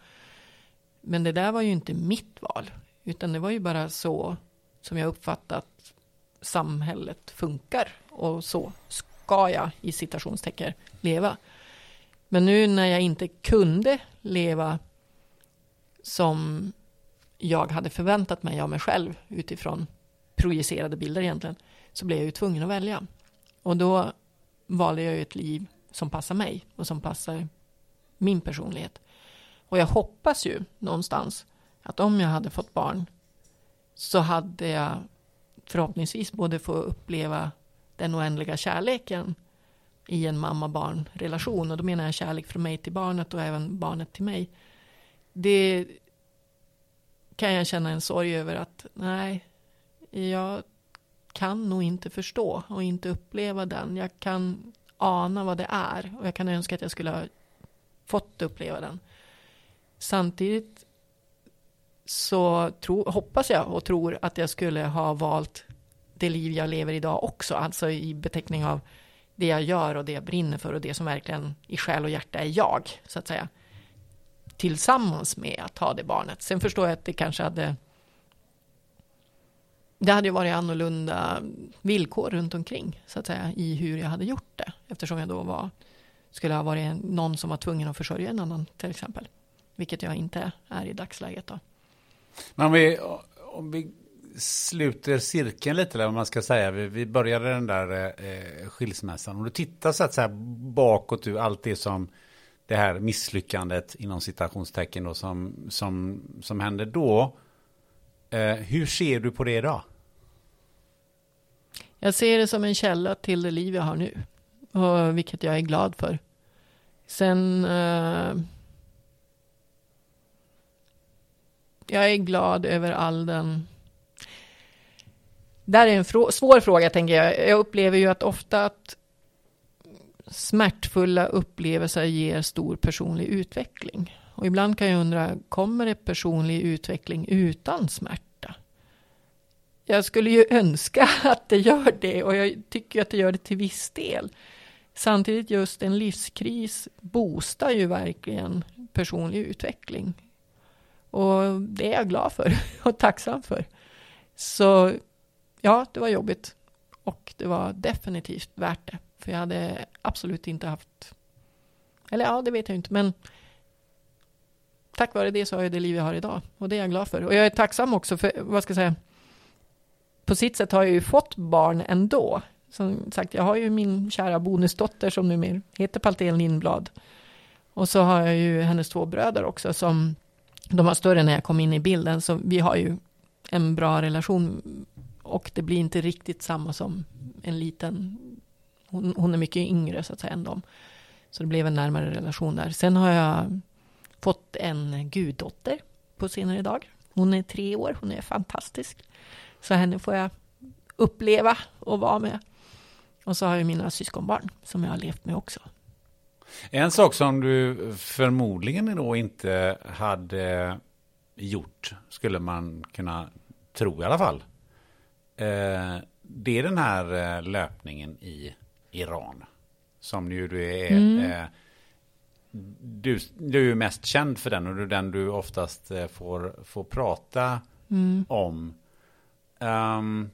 Men det där var ju inte mitt val, utan det var ju bara så som jag uppfattat samhället funkar och så ska jag i citationstecken leva. Men nu när jag inte kunde leva som jag hade förväntat mig av mig själv utifrån projicerade bilder egentligen, så blev jag ju tvungen att välja. Och då valde jag ju ett liv som passar mig och som passar min personlighet. Och jag hoppas ju någonstans att om jag hade fått barn så hade jag förhoppningsvis både få uppleva den oändliga kärleken i en mamma-barn-relation. Och då menar jag kärlek från mig till barnet och även barnet till mig. Det kan jag känna en sorg över att nej, jag kan nog inte förstå och inte uppleva den. Jag kan ana vad det är och jag kan önska att jag skulle ha fått uppleva den. Samtidigt så tro, hoppas jag och tror att jag skulle ha valt det liv jag lever idag också, alltså i beteckning av det jag gör och det jag brinner för och det som verkligen i själ och hjärta är jag, så att säga. Tillsammans med att ha det barnet. Sen förstår jag att det kanske hade det hade ju varit annorlunda villkor runt omkring så att säga i hur jag hade gjort det eftersom jag då var skulle ha varit någon som var tvungen att försörja en annan till exempel. Vilket jag inte är i dagsläget då. Men om vi, om vi sluter cirkeln lite, eller vad man ska säga. Vi, vi började den där eh, skilsmässan. Om du tittar så att säga bakåt ur allt det som det här misslyckandet inom citationstecken då, som, som, som hände då. Eh, hur ser du på det idag? Jag ser det som en källa till det liv jag har nu. Och vilket jag är glad för. Sen eh, jag är glad över all den... Där är en frå svår fråga, tänker jag. Jag upplever ju att ofta att smärtfulla upplevelser ger stor personlig utveckling. Och ibland kan jag undra, kommer det personlig utveckling utan smärta? Jag skulle ju önska att det gör det och jag tycker att det gör det till viss del. Samtidigt just en livskris boostar ju verkligen personlig utveckling. Och det är jag glad för och tacksam för. Så ja, det var jobbigt. Och det var definitivt värt det. För jag hade absolut inte haft... Eller ja, det vet jag inte. Men tack vare det så har jag det liv jag har idag. Och det är jag glad för. Och jag är tacksam också för, vad ska jag säga, på sitt sätt har jag ju fått barn ändå. Som sagt, jag har ju min kära bonusdotter som numera heter Paltén Lindblad. Och så har jag ju hennes två bröder också som de var större när jag kom in i bilden, så vi har ju en bra relation och det blir inte riktigt samma som en liten, hon, hon är mycket yngre så att säga än dem. Så det blev en närmare relation där. Sen har jag fått en guddotter på senare dag. Hon är tre år, hon är fantastisk. Så henne får jag uppleva och vara med. Och så har jag mina syskonbarn som jag har levt med också. En sak som du förmodligen då inte hade gjort, skulle man kunna tro i alla fall. Eh, det är den här eh, löpningen i Iran. Som ju du är... Mm. Eh, du, du är mest känd för den och det är den du oftast får, får prata mm. om. Um,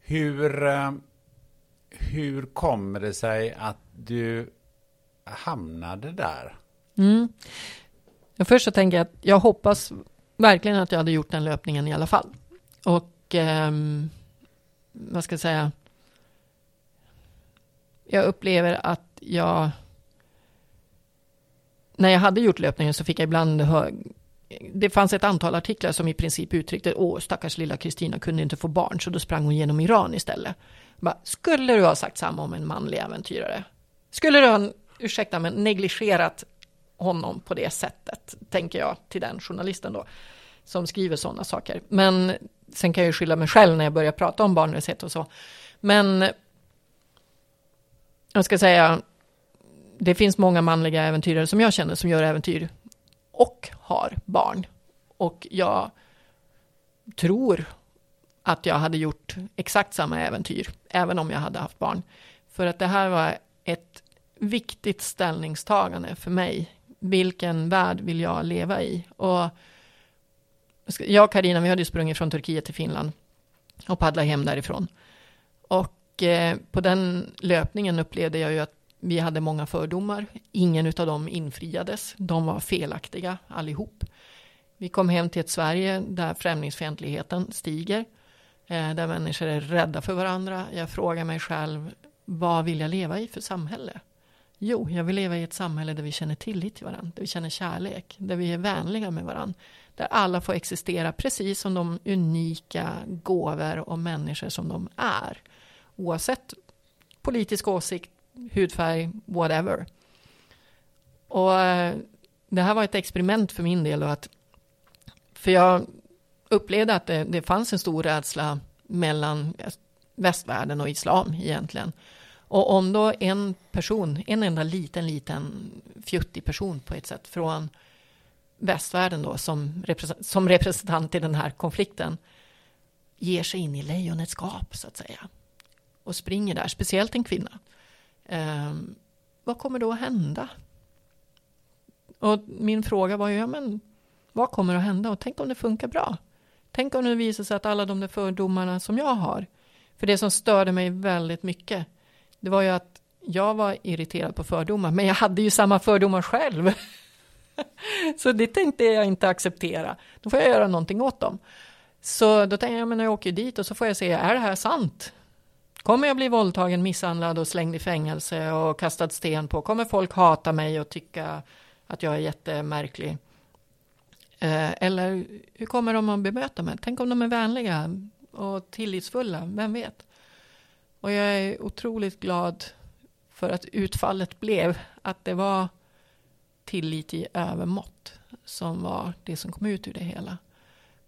hur, hur kommer det sig att du hamnade där? Mm. Först så tänker jag att jag hoppas verkligen att jag hade gjort den löpningen i alla fall. Och eh, vad ska jag säga? Jag upplever att jag när jag hade gjort löpningen så fick jag ibland höra det fanns ett antal artiklar som i princip uttryckte åh stackars lilla Kristina kunde inte få barn så då sprang hon genom Iran istället. Bara, skulle du ha sagt samma om en manlig äventyrare? Skulle du ha, ursäkta men negligerat honom på det sättet, tänker jag till den journalisten då, som skriver sådana saker. Men sen kan jag ju skylla mig själv när jag börjar prata om barnlöshet och så. Men jag ska säga, det finns många manliga äventyrare som jag känner som gör äventyr och har barn. Och jag tror att jag hade gjort exakt samma äventyr, även om jag hade haft barn. För att det här var ett viktigt ställningstagande för mig. Vilken värld vill jag leva i? Och jag och Carina, vi hade sprungit från Turkiet till Finland och paddlat hem därifrån. Och eh, på den löpningen upplevde jag ju att vi hade många fördomar. Ingen av dem infriades. De var felaktiga allihop. Vi kom hem till ett Sverige där främlingsfientligheten stiger. Eh, där människor är rädda för varandra. Jag frågar mig själv, vad vill jag leva i för samhälle? Jo, jag vill leva i ett samhälle där vi känner tillit till varandra, där vi känner kärlek, där vi är vänliga med varandra, där alla får existera precis som de unika gåvor och människor som de är. Oavsett politisk åsikt, hudfärg, whatever. Och eh, det här var ett experiment för min del. Och att, för jag upplevde att det, det fanns en stor rädsla mellan västvärlden och islam egentligen. Och om då en person, en enda liten, liten fjuttig person på ett sätt från västvärlden då som, representant, som representant i den här konflikten ger sig in i lejonets gap så att säga och springer där, speciellt en kvinna. Eh, vad kommer då att hända? Och min fråga var ju, ja men vad kommer att hända? Och tänk om det funkar bra? Tänk om det visar sig att alla de där fördomarna som jag har, för det som störde mig väldigt mycket, det var ju att jag var irriterad på fördomar, men jag hade ju samma fördomar själv. så det tänkte jag inte acceptera. Då får jag göra någonting åt dem. Så då tänkte jag, men jag åker dit och så får jag se, är det här sant? Kommer jag bli våldtagen, misshandlad och slängd i fängelse och kastad sten på? Kommer folk hata mig och tycka att jag är jättemärklig? Eh, eller hur kommer de att bemöta mig? Tänk om de är vänliga och tillitsfulla, vem vet? Och jag är otroligt glad för att utfallet blev att det var tillit i övermått som var det som kom ut ur det hela.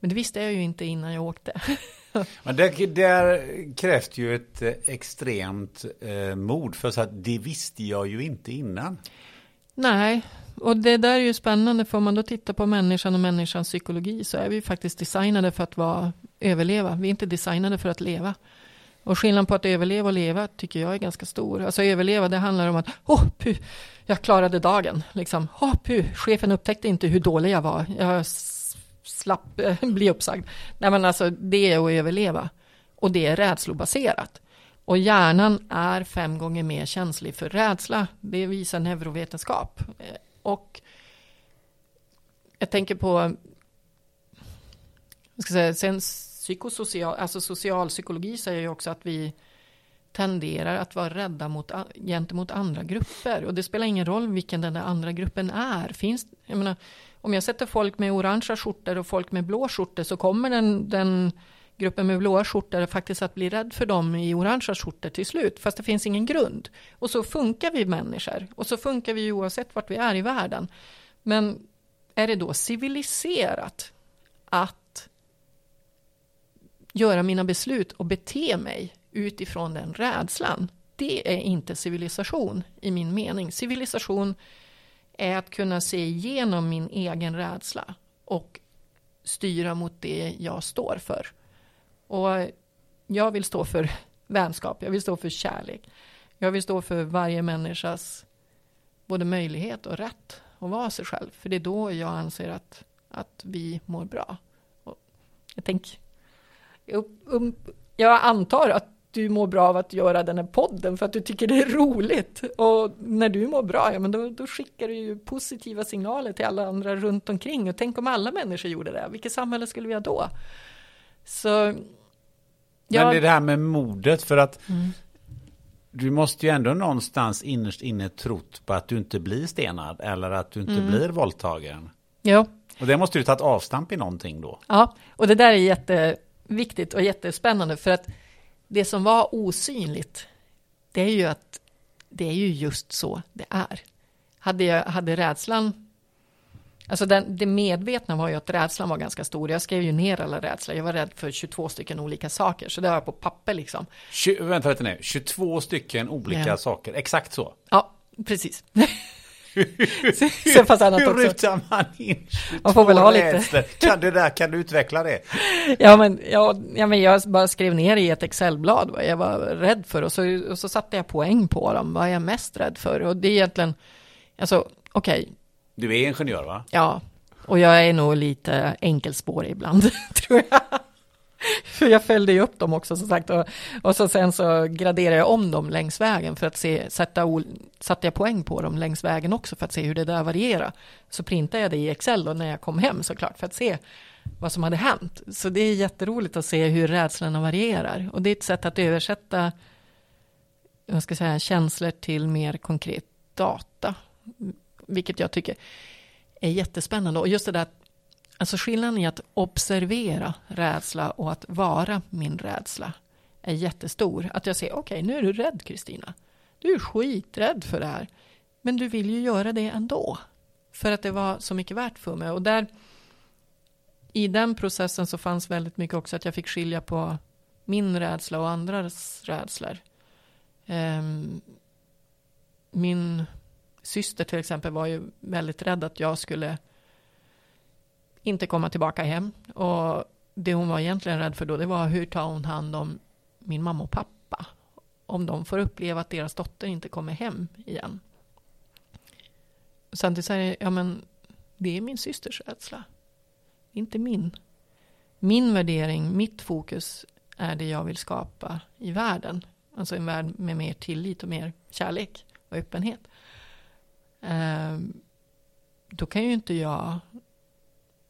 Men det visste jag ju inte innan jag åkte. Men det, där krävs ju ett eh, extremt eh, mod för så att det visste jag ju inte innan. Nej, och det där är ju spännande för om man då tittar på människan och människans psykologi så är vi faktiskt designade för att vara, överleva. Vi är inte designade för att leva. Och skillnaden på att överleva och leva tycker jag är ganska stor. Alltså överleva, det handlar om att, åh, oh, puh, jag klarade dagen. Liksom, åh, oh, puh, chefen upptäckte inte hur dålig jag var. Jag slapp bli uppsagd. Nej, men alltså, det är att överleva. Och det är rädslobaserat. Och hjärnan är fem gånger mer känslig för rädsla. Det visar neurovetenskap. Eh, och jag tänker på, jag ska säga, sen psykosocial, alltså socialpsykologi säger ju också att vi tenderar att vara rädda mot, gentemot andra grupper. Och det spelar ingen roll vilken den där andra gruppen är. Finns, jag menar, om jag sätter folk med orangea skjortor och folk med blå skjortor så kommer den, den gruppen med blåa skjortor faktiskt att bli rädd för dem i orangea skjortor till slut, fast det finns ingen grund. Och så funkar vi människor, och så funkar vi oavsett vart vi är i världen. Men är det då civiliserat att göra mina beslut och bete mig utifrån den rädslan? Det är inte civilisation i min mening. Civilisation är att kunna se igenom min egen rädsla och styra mot det jag står för. Och jag vill stå för vänskap, jag vill stå för kärlek. Jag vill stå för varje människas både möjlighet och rätt att vara sig själv. För det är då jag anser att, att vi mår bra. Och jag tänk, jag, um, jag antar att du mår bra av att göra den här podden för att du tycker det är roligt. Och när du mår bra, ja men då, då skickar du ju positiva signaler till alla andra runt omkring. Och tänk om alla människor gjorde det, vilket samhälle skulle vi ha då? Så... Ja. Men det är det här med modet, för att mm. du måste ju ändå någonstans innerst inne trott på att du inte blir stenad eller att du inte mm. blir våldtagen. Ja. Och det måste ju tagit avstamp i någonting då. Ja, och det där är jätteviktigt och jättespännande för att det som var osynligt, det är ju att det är ju just så det är. Hade, jag, hade rädslan, alltså den, det medvetna var ju att rädslan var ganska stor. Jag skrev ju ner alla rädslor. Jag var rädd för 22 stycken olika saker, så det har jag på papper liksom. 20, vänta lite nu, 22 stycken olika ja. saker, exakt så? Ja, precis. Sen fast annat Hur rutar man in Man får väl ha lite. Kan du, där, kan du utveckla det? Ja men, ja, ja, men jag bara skrev ner i ett Excelblad vad jag var rädd för och så, och så satte jag poäng på dem. Vad är jag mest rädd för? Och det är egentligen, alltså okej. Okay. Du är ingenjör va? Ja, och jag är nog lite enkelspårig ibland, tror jag. För jag följde ju upp dem också som sagt och, och så sen så graderade jag om dem längs vägen för att se, sätta, satte jag poäng på dem längs vägen också för att se hur det där varierar. Så printade jag det i Excel och när jag kom hem såklart för att se vad som hade hänt. Så det är jätteroligt att se hur rädslorna varierar och det är ett sätt att översätta jag ska säga, känslor till mer konkret data. Vilket jag tycker är jättespännande. Och just det där Alltså skillnaden i att observera rädsla och att vara min rädsla är jättestor. Att jag säger, okej, okay, nu är du rädd Kristina. Du är skiträdd för det här. Men du vill ju göra det ändå. För att det var så mycket värt för mig. Och där, i den processen så fanns väldigt mycket också att jag fick skilja på min rädsla och andras rädslor. Ehm, min syster till exempel var ju väldigt rädd att jag skulle inte komma tillbaka hem. Och det hon var egentligen rädd för då, det var hur tar hon hand om min mamma och pappa? Om de får uppleva att deras dotter inte kommer hem igen. Samtidigt säger jag, ja men det är min systers rädsla. Inte min. Min värdering, mitt fokus är det jag vill skapa i världen. Alltså en värld med mer tillit och mer kärlek och öppenhet. Ehm, då kan ju inte jag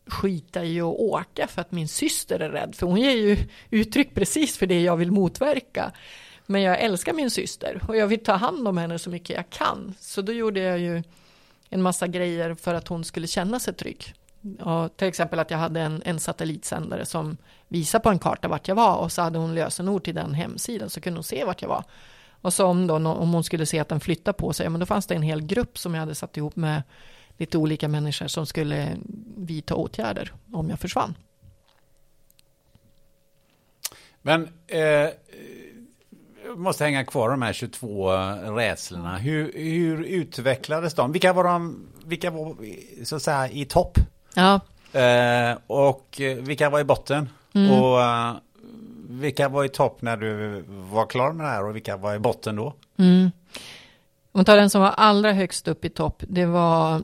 skita i att åka för att min syster är rädd. För hon ger ju uttryck precis för det jag vill motverka. Men jag älskar min syster och jag vill ta hand om henne så mycket jag kan. Så då gjorde jag ju en massa grejer för att hon skulle känna sig trygg. Och till exempel att jag hade en, en satellitsändare som visade på en karta vart jag var och så hade hon lösenord till den hemsidan så kunde hon se vart jag var. Och så om, då, om hon skulle se att den flyttade på sig, ja, men då fanns det en hel grupp som jag hade satt ihop med lite olika människor som skulle vidta åtgärder om jag försvann. Men eh, måste hänga kvar de här 22 rädslorna. Hur, hur utvecklades de? Vilka var de, vilka var så att säga i topp? Ja. Eh, och vilka var i botten? Mm. Och uh, vilka var i topp när du var klar med det här och vilka var i botten då? Mm. Om man tar den som var allra högst upp i topp, det var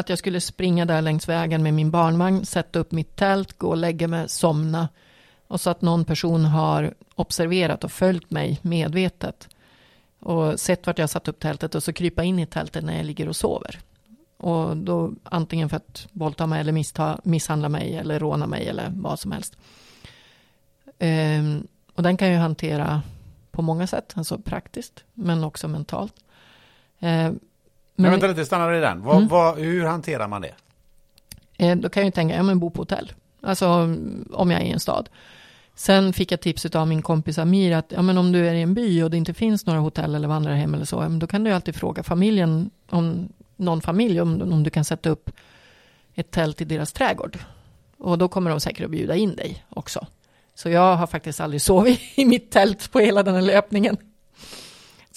att jag skulle springa där längs vägen med min barnvagn, sätta upp mitt tält, gå och lägga mig, somna. Och så att någon person har observerat och följt mig medvetet. Och sett vart jag satt upp tältet och så krypa in i tältet när jag ligger och sover. Och då antingen för att våldta mig eller missta, misshandla mig eller råna mig eller vad som helst. Ehm, och den kan jag hantera på många sätt, alltså praktiskt, men också mentalt. Ehm, men, vänta lite, stanna i den. Vad, mm. vad, hur hanterar man det? Eh, då kan jag ju tänka, ja men bo på hotell. Alltså om jag är i en stad. Sen fick jag tipset av min kompis Amir att ja, men om du är i en by och det inte finns några hotell eller vandrarhem eller så, då kan du alltid fråga familjen, om någon familj, om, om du kan sätta upp ett tält i deras trädgård. Och då kommer de säkert att bjuda in dig också. Så jag har faktiskt aldrig sovit i mitt tält på hela den här löpningen.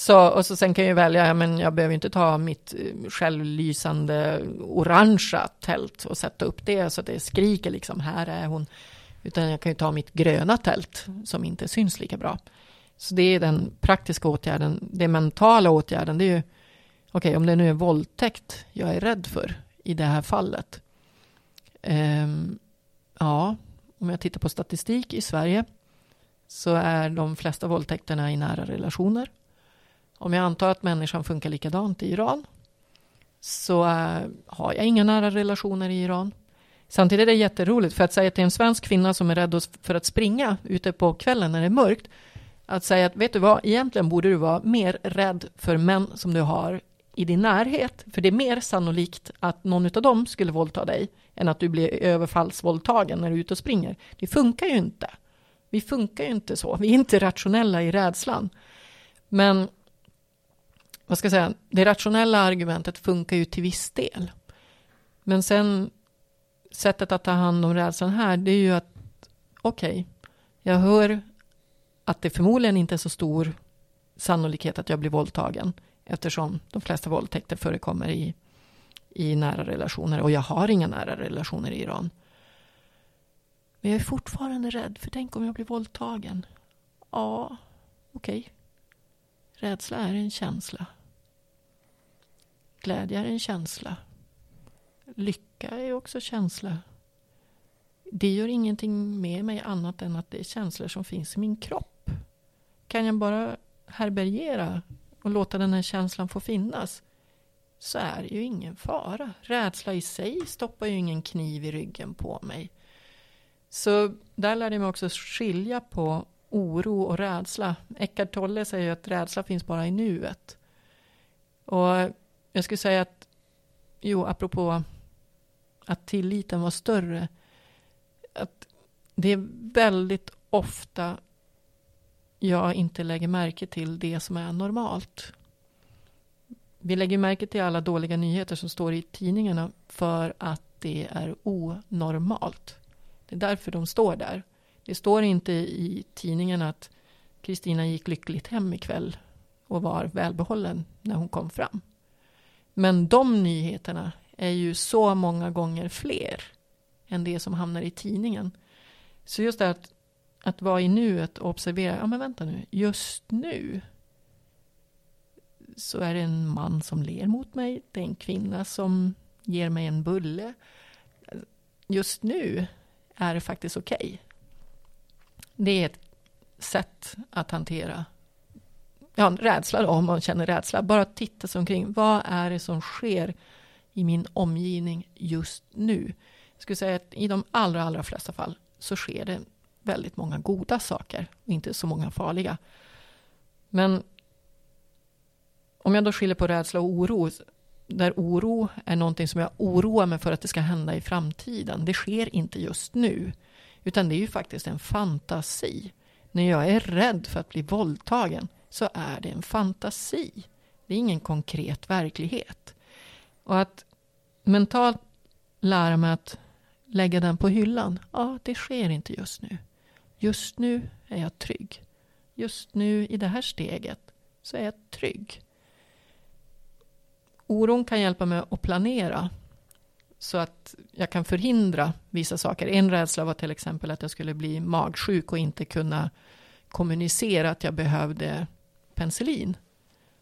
Så, och så sen kan jag välja, ja, men jag behöver inte ta mitt eh, självlysande orangea tält och sätta upp det så att det skriker liksom, här är hon. Utan jag kan ju ta mitt gröna tält som inte syns lika bra. Så det är den praktiska åtgärden. Den mentala åtgärden, det är ju, okej okay, om det nu är våldtäkt jag är rädd för i det här fallet. Um, ja, om jag tittar på statistik i Sverige så är de flesta våldtäkterna i nära relationer. Om jag antar att människan funkar likadant i Iran så äh, har jag inga nära relationer i Iran. Samtidigt är det jätteroligt, för att säga till en svensk kvinna som är rädd för att springa ute på kvällen när det är mörkt, att säga att vet du vad, egentligen borde du vara mer rädd för män som du har i din närhet, för det är mer sannolikt att någon av dem skulle våldta dig än att du blir överfallsvåldtagen när du är ute och springer. Det funkar ju inte. Vi funkar ju inte så. Vi är inte rationella i rädslan. Men vad ska jag säga, det rationella argumentet funkar ju till viss del. Men sen sättet att ta hand om rädslan här, det är ju att okej, okay, jag hör att det förmodligen inte är så stor sannolikhet att jag blir våldtagen eftersom de flesta våldtäkter förekommer i, i nära relationer och jag har inga nära relationer i Iran. Men jag är fortfarande rädd, för tänk om jag blir våldtagen. Ja, okej. Okay. Rädsla är en känsla. Glädje är en känsla. Lycka är också känsla. Det gör ingenting med mig annat än att det är känslor som finns i min kropp. Kan jag bara härbärgera och låta den här känslan få finnas så är det ju ingen fara. Rädsla i sig stoppar ju ingen kniv i ryggen på mig. Så där lärde jag mig också skilja på oro och rädsla. Eckart Tolle säger att rädsla finns bara i nuet. Och jag skulle säga att, jo, apropå att tilliten var större, att det är väldigt ofta jag inte lägger märke till det som är normalt. Vi lägger märke till alla dåliga nyheter som står i tidningarna för att det är onormalt. Det är därför de står där. Det står inte i tidningen att Kristina gick lyckligt hem ikväll och var välbehållen när hon kom fram. Men de nyheterna är ju så många gånger fler än det som hamnar i tidningen. Så just det att, att vara i nuet och observera, ja men vänta nu, just nu så är det en man som ler mot mig, det är en kvinna som ger mig en bulle. Just nu är det faktiskt okej. Okay. Det är ett sätt att hantera ja, rädsla då, om man känner rädsla. Bara titta sig omkring. Vad är det som sker i min omgivning just nu? Jag skulle säga att i de allra, allra flesta fall så sker det väldigt många goda saker och inte så många farliga. Men om jag då skiljer på rädsla och oro, där oro är någonting som jag oroar mig för att det ska hända i framtiden. Det sker inte just nu, utan det är ju faktiskt en fantasi. När jag är rädd för att bli våldtagen så är det en fantasi. Det är ingen konkret verklighet. Och att mentalt lära mig att lägga den på hyllan, ja, det sker inte just nu. Just nu är jag trygg. Just nu i det här steget så är jag trygg. Oron kan hjälpa mig att planera så att jag kan förhindra vissa saker. En rädsla var till exempel att jag skulle bli magsjuk och inte kunna kommunicera att jag behövde penicillin.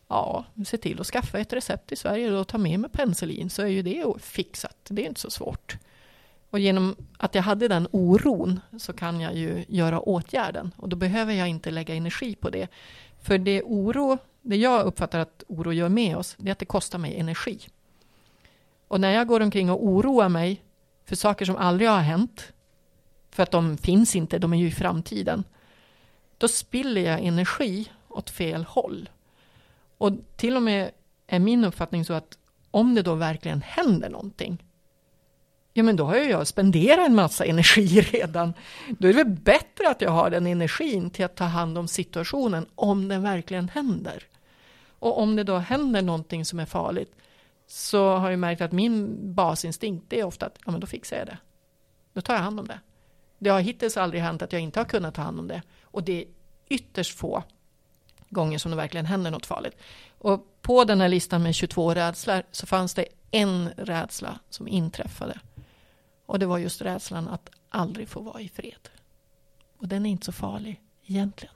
Ja, se till att skaffa ett recept i Sverige och ta med mig penicillin så är ju det fixat. Det är inte så svårt. Och genom att jag hade den oron så kan jag ju göra åtgärden och då behöver jag inte lägga energi på det. För det oro, det jag uppfattar att oro gör med oss, det är att det kostar mig energi. Och när jag går omkring och oroar mig för saker som aldrig har hänt, för att de finns inte, de är ju i framtiden, då spiller jag energi åt fel håll. Och till och med är min uppfattning så att om det då verkligen händer någonting ja men då har ju jag spenderat en massa energi redan. Då är det väl bättre att jag har den energin till att ta hand om situationen om den verkligen händer. Och om det då händer någonting som är farligt så har jag märkt att min basinstinkt är ofta att ja, men då fixar jag det. Då tar jag hand om det. Det har hittills aldrig hänt att jag inte har kunnat ta hand om det. Och det är ytterst få gånger som det verkligen händer något farligt. Och på den här listan med 22 rädslor så fanns det en rädsla som inträffade. Och det var just rädslan att aldrig få vara i fred. Och den är inte så farlig egentligen.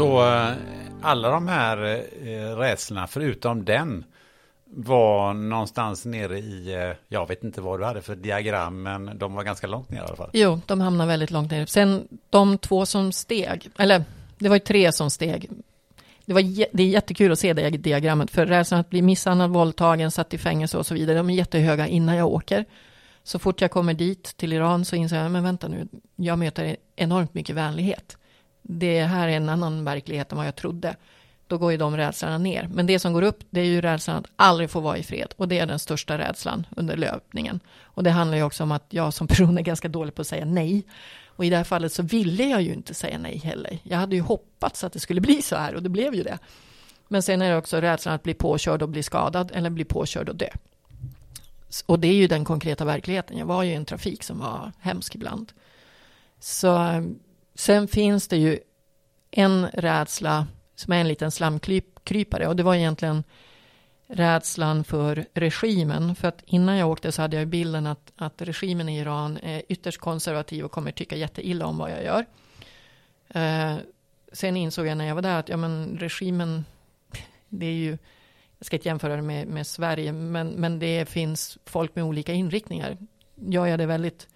Så eh, alla de här eh, rädslorna, förutom den, var någonstans nere i, eh, jag vet inte vad du hade för diagram, men de var ganska långt ner i alla fall. Jo, de hamnade väldigt långt ner. Sen de två som steg, eller det var ju tre som steg. Det, var, det är jättekul att se det diagrammet, för rädslan att bli misshandlad, våldtagen, satt i fängelse och så vidare, de är jättehöga innan jag åker. Så fort jag kommer dit till Iran så inser jag, men vänta nu, jag möter enormt mycket vänlighet det här är en annan verklighet än vad jag trodde. Då går ju de rädslorna ner. Men det som går upp, det är ju rädslan att aldrig få vara i fred. Och det är den största rädslan under löpningen. Och det handlar ju också om att jag som person är ganska dålig på att säga nej. Och i det här fallet så ville jag ju inte säga nej heller. Jag hade ju hoppats att det skulle bli så här och det blev ju det. Men sen är det också rädslan att bli påkörd och bli skadad eller bli påkörd och dö. Och det är ju den konkreta verkligheten. Jag var ju i en trafik som var hemsk ibland. Så Sen finns det ju en rädsla som är en liten slamkrypare och det var egentligen rädslan för regimen. För att innan jag åkte så hade jag bilden att, att regimen i Iran är ytterst konservativ och kommer tycka jätteilla om vad jag gör. Eh, sen insåg jag när jag var där att ja, men regimen, det är ju, jag ska inte jämföra det med, med Sverige, men, men det finns folk med olika inriktningar. Gör jag det väldigt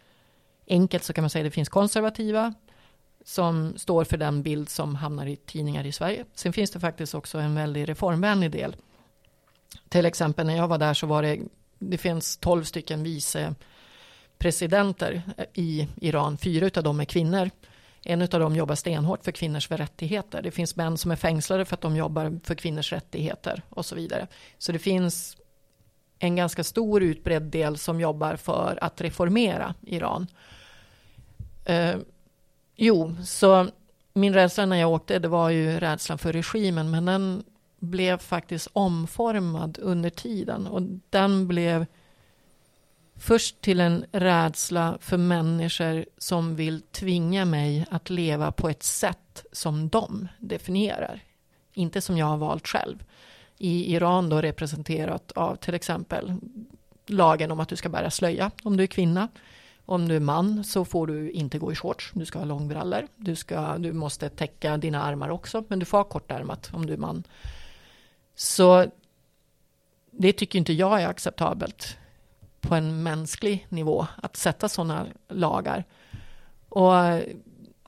enkelt så kan man säga att det finns konservativa, som står för den bild som hamnar i tidningar i Sverige. Sen finns det faktiskt också en väldigt reformvänlig del. Till exempel när jag var där så var det, det finns tolv stycken vice presidenter i Iran, fyra av dem är kvinnor. En av dem jobbar stenhårt för kvinnors rättigheter. Det finns män som är fängslade för att de jobbar för kvinnors rättigheter och så vidare. Så det finns en ganska stor utbredd del som jobbar för att reformera Iran. Eh, Jo, så min rädsla när jag åkte, det var ju rädslan för regimen, men den blev faktiskt omformad under tiden och den blev först till en rädsla för människor som vill tvinga mig att leva på ett sätt som de definierar, inte som jag har valt själv. I Iran då representerat av till exempel lagen om att du ska bära slöja om du är kvinna. Om du är man så får du inte gå i shorts, du ska ha långbrallor. Du, ska, du måste täcka dina armar också, men du får ha kortärmat om du är man. Så det tycker inte jag är acceptabelt på en mänsklig nivå, att sätta sådana lagar. Och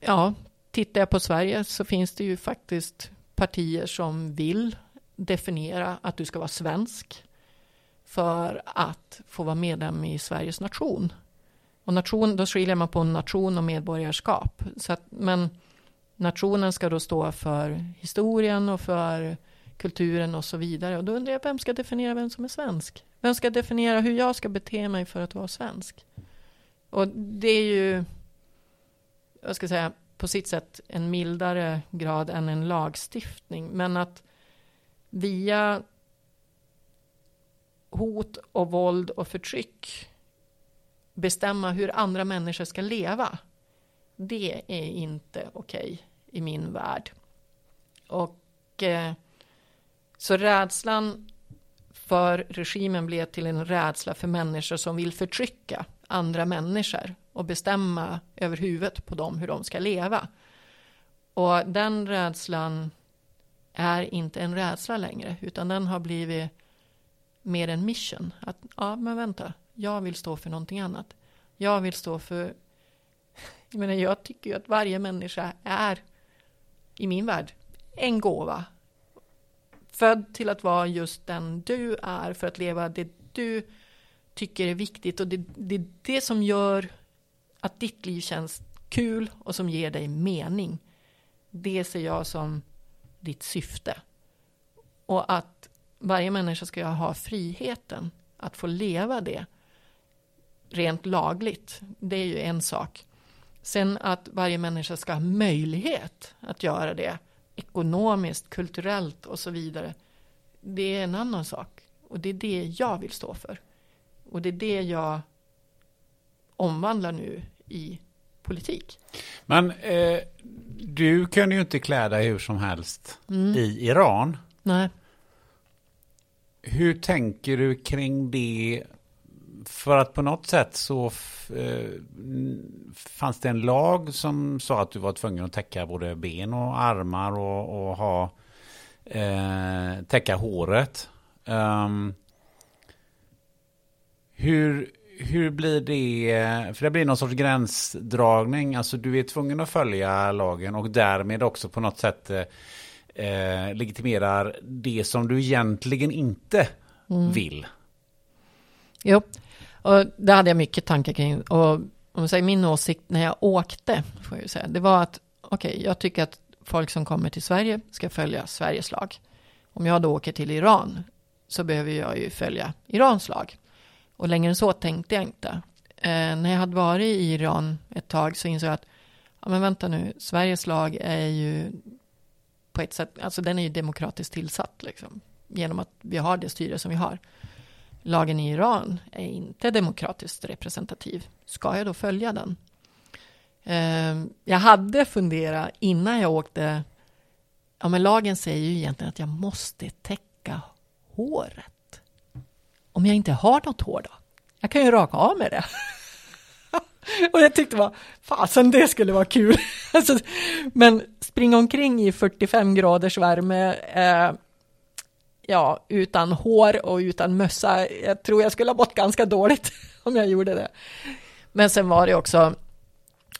ja, tittar jag på Sverige så finns det ju faktiskt partier som vill definiera att du ska vara svensk för att få vara medlem i Sveriges nation. Och nation, då skiljer man på nation och medborgarskap. Så att, men nationen ska då stå för historien och för kulturen och så vidare. Och då undrar jag, vem ska definiera vem som är svensk? Vem ska definiera hur jag ska bete mig för att vara svensk? Och det är ju, jag ska säga, på sitt sätt en mildare grad än en lagstiftning. Men att via hot och våld och förtryck bestämma hur andra människor ska leva. Det är inte okej okay i min värld. Och eh, så rädslan för regimen blev till en rädsla för människor som vill förtrycka andra människor och bestämma över huvudet på dem hur de ska leva. Och den rädslan är inte en rädsla längre, utan den har blivit mer en mission. Att, ja, men vänta, jag vill stå för någonting annat. Jag vill stå för... Jag menar, jag tycker ju att varje människa är, i min värld, en gåva. Född till att vara just den du är, för att leva det du tycker är viktigt. Och det, det är det som gör att ditt liv känns kul och som ger dig mening. Det ser jag som ditt syfte. Och att varje människa ska ha friheten att få leva det rent lagligt. Det är ju en sak. Sen att varje människa ska ha möjlighet att göra det ekonomiskt, kulturellt och så vidare. Det är en annan sak. Och det är det jag vill stå för. Och det är det jag omvandlar nu i politik. Men eh, du kan ju inte klä dig hur som helst mm. i Iran. Nej. Hur tänker du kring det? För att på något sätt så eh, fanns det en lag som sa att du var tvungen att täcka både ben och armar och, och ha eh, täcka håret. Um, hur, hur blir det? För det blir någon sorts gränsdragning. Alltså du är tvungen att följa lagen och därmed också på något sätt eh, legitimerar det som du egentligen inte mm. vill. Jo, och det hade jag mycket tankar kring. Och om man säger min åsikt när jag åkte, får jag säga, det var att okej, okay, jag tycker att folk som kommer till Sverige ska följa Sveriges lag. Om jag då åker till Iran så behöver jag ju följa Irans lag. Och längre än så tänkte jag inte. Eh, när jag hade varit i Iran ett tag så insåg jag att, ja men vänta nu, Sveriges lag är ju på ett sätt, alltså den är ju demokratiskt tillsatt liksom. Genom att vi har det styre som vi har. Lagen i Iran är inte demokratiskt representativ. Ska jag då följa den? Ehm, jag hade funderat innan jag åkte, ja men lagen säger ju egentligen att jag måste täcka håret om jag inte har något hår då? Jag kan ju raka av med det. och jag tyckte bara, fasen det skulle vara kul. Alltså, men springa omkring i 45 graders värme, eh, ja, utan hår och utan mössa. Jag tror jag skulle ha mått ganska dåligt om jag gjorde det. Men sen var det också,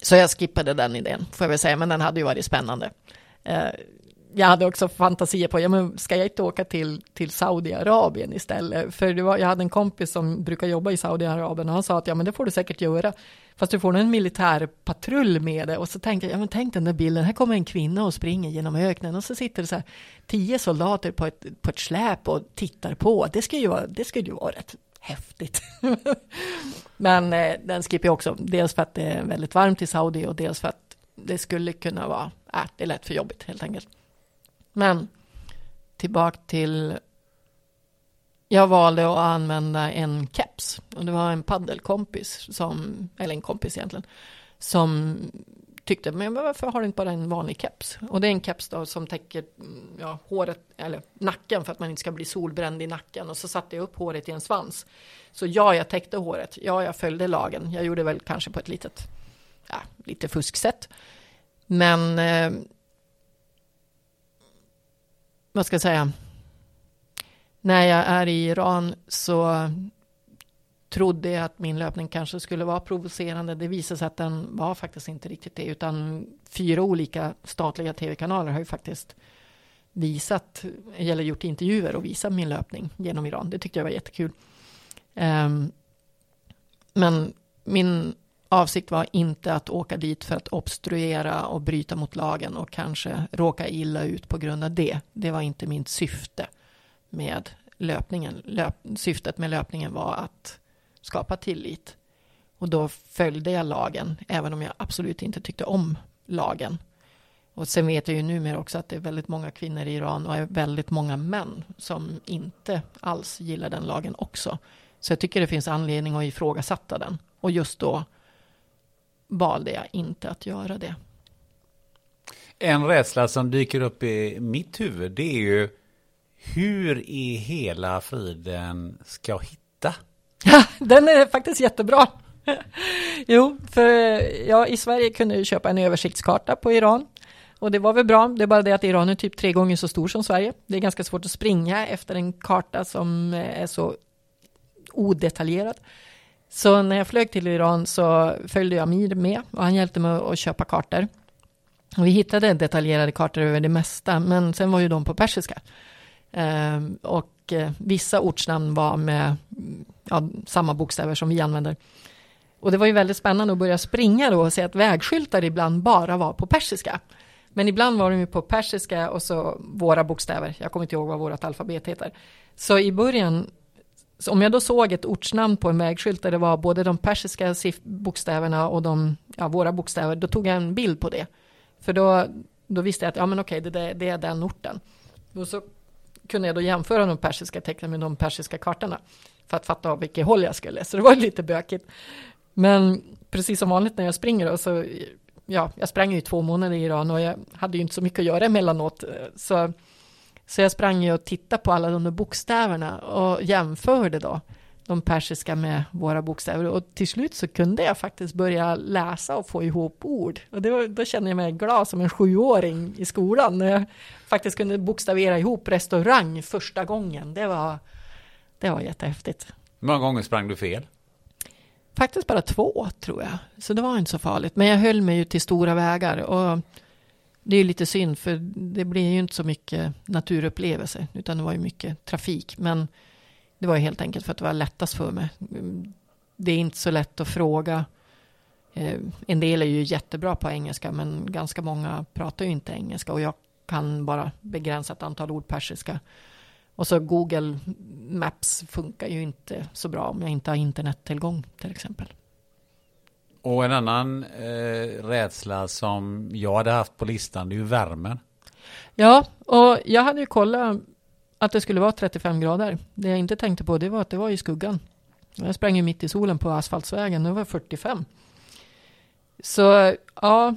så jag skippade den idén, får jag väl säga, men den hade ju varit spännande. Eh, jag hade också fantasier på, ja men ska jag inte åka till, till Saudiarabien istället? För det var, jag hade en kompis som brukar jobba i Saudiarabien och han sa att ja men det får du säkert göra. Fast du får en militärpatrull med det. Och så tänkte jag, ja men tänk den där bilden, här kommer en kvinna och springer genom öknen och så sitter det så här tio soldater på ett, på ett släp och tittar på. Det skulle ju vara, det skulle ju vara rätt häftigt. men eh, den skippar jag också, dels för att det är väldigt varmt i Saudi och dels för att det skulle kunna vara, äh, det är lätt för jobbigt helt enkelt. Men tillbaka till jag valde att använda en keps och det var en paddelkompis som, eller en kompis egentligen, som tyckte, men varför har du inte bara en vanlig keps? Och det är en keps då som täcker mm, ja, håret, eller nacken för att man inte ska bli solbränd i nacken. Och så satte jag upp håret i en svans. Så ja, jag täckte håret. Ja, jag följde lagen. Jag gjorde väl kanske på ett litet, ja, lite fusksätt. Men eh, vad ska jag säga, när jag är i Iran så trodde jag att min löpning kanske skulle vara provocerande. Det visade sig att den var faktiskt inte riktigt det, utan fyra olika statliga tv-kanaler har ju faktiskt visat, eller gjort intervjuer och visat min löpning genom Iran. Det tyckte jag var jättekul. Um, men min avsikt var inte att åka dit för att obstruera och bryta mot lagen och kanske råka illa ut på grund av det. Det var inte mitt syfte med löpningen. Löp, syftet med löpningen var att skapa tillit Och då följde jag lagen, även om jag absolut inte tyckte om lagen. Och sen vet jag ju numera också att det är väldigt många kvinnor i Iran och är väldigt många män som inte alls gillar den lagen också. Så jag tycker det finns anledning att ifrågasätta den. Och just då valde jag inte att göra det. En rädsla som dyker upp i mitt huvud det är ju hur i hela friden ska jag hitta? Ja, den är faktiskt jättebra. jo, för ja, i Sverige kunde jag köpa en översiktskarta på Iran. Och det var väl bra, det är bara det att Iran är typ tre gånger så stor som Sverige. Det är ganska svårt att springa efter en karta som är så odetaljerad. Så när jag flög till Iran så följde jag Amir med och han hjälpte mig att köpa kartor. Och vi hittade detaljerade kartor över det mesta, men sen var ju de på persiska. Eh, och eh, vissa ortsnamn var med ja, samma bokstäver som vi använder. Och det var ju väldigt spännande att börja springa då och se att vägskyltar ibland bara var på persiska. Men ibland var de ju på persiska och så våra bokstäver. Jag kommer inte ihåg vad vårt alfabet heter. Så i början, så om jag då såg ett ortsnamn på en vägskylt där det var både de persiska bokstäverna och de, ja, våra bokstäver, då tog jag en bild på det. För då, då visste jag att ja, men okej, det, det är den orten. Och så kunde jag då jämföra de persiska tecknen med de persiska kartorna för att fatta av vilket håll jag skulle. Så det var lite bökigt. Men precis som vanligt när jag springer då, så ja, jag sprang ju två månader i Iran och jag hade ju inte så mycket att göra emellanåt. Så, så jag sprang ju och tittade på alla de där bokstäverna och jämförde då de persiska med våra bokstäver. Och till slut så kunde jag faktiskt börja läsa och få ihop ord. Och det var, då kände jag mig glad som en sjuåring i skolan. När jag faktiskt kunde bokstavera ihop restaurang första gången. Det var, det var jättehäftigt. Hur många gånger sprang du fel? Faktiskt bara två, tror jag. Så det var inte så farligt. Men jag höll mig ju till stora vägar. Och det är lite synd, för det blir ju inte så mycket naturupplevelser. Utan det var ju mycket trafik. Men det var ju helt enkelt för att det var lättast för mig. Det är inte så lätt att fråga. Eh, en del är ju jättebra på engelska, men ganska många pratar ju inte engelska. Och jag kan bara begränsat antal ord persiska. Och så Google Maps funkar ju inte så bra om jag inte har internettillgång till exempel. Och en annan eh, rädsla som jag hade haft på listan, det är ju värmen. Ja, och jag hade ju kollat att det skulle vara 35 grader. Det jag inte tänkte på det var att det var i skuggan. Jag sprang ju mitt i solen på asfaltsvägen, det var 45. Så ja,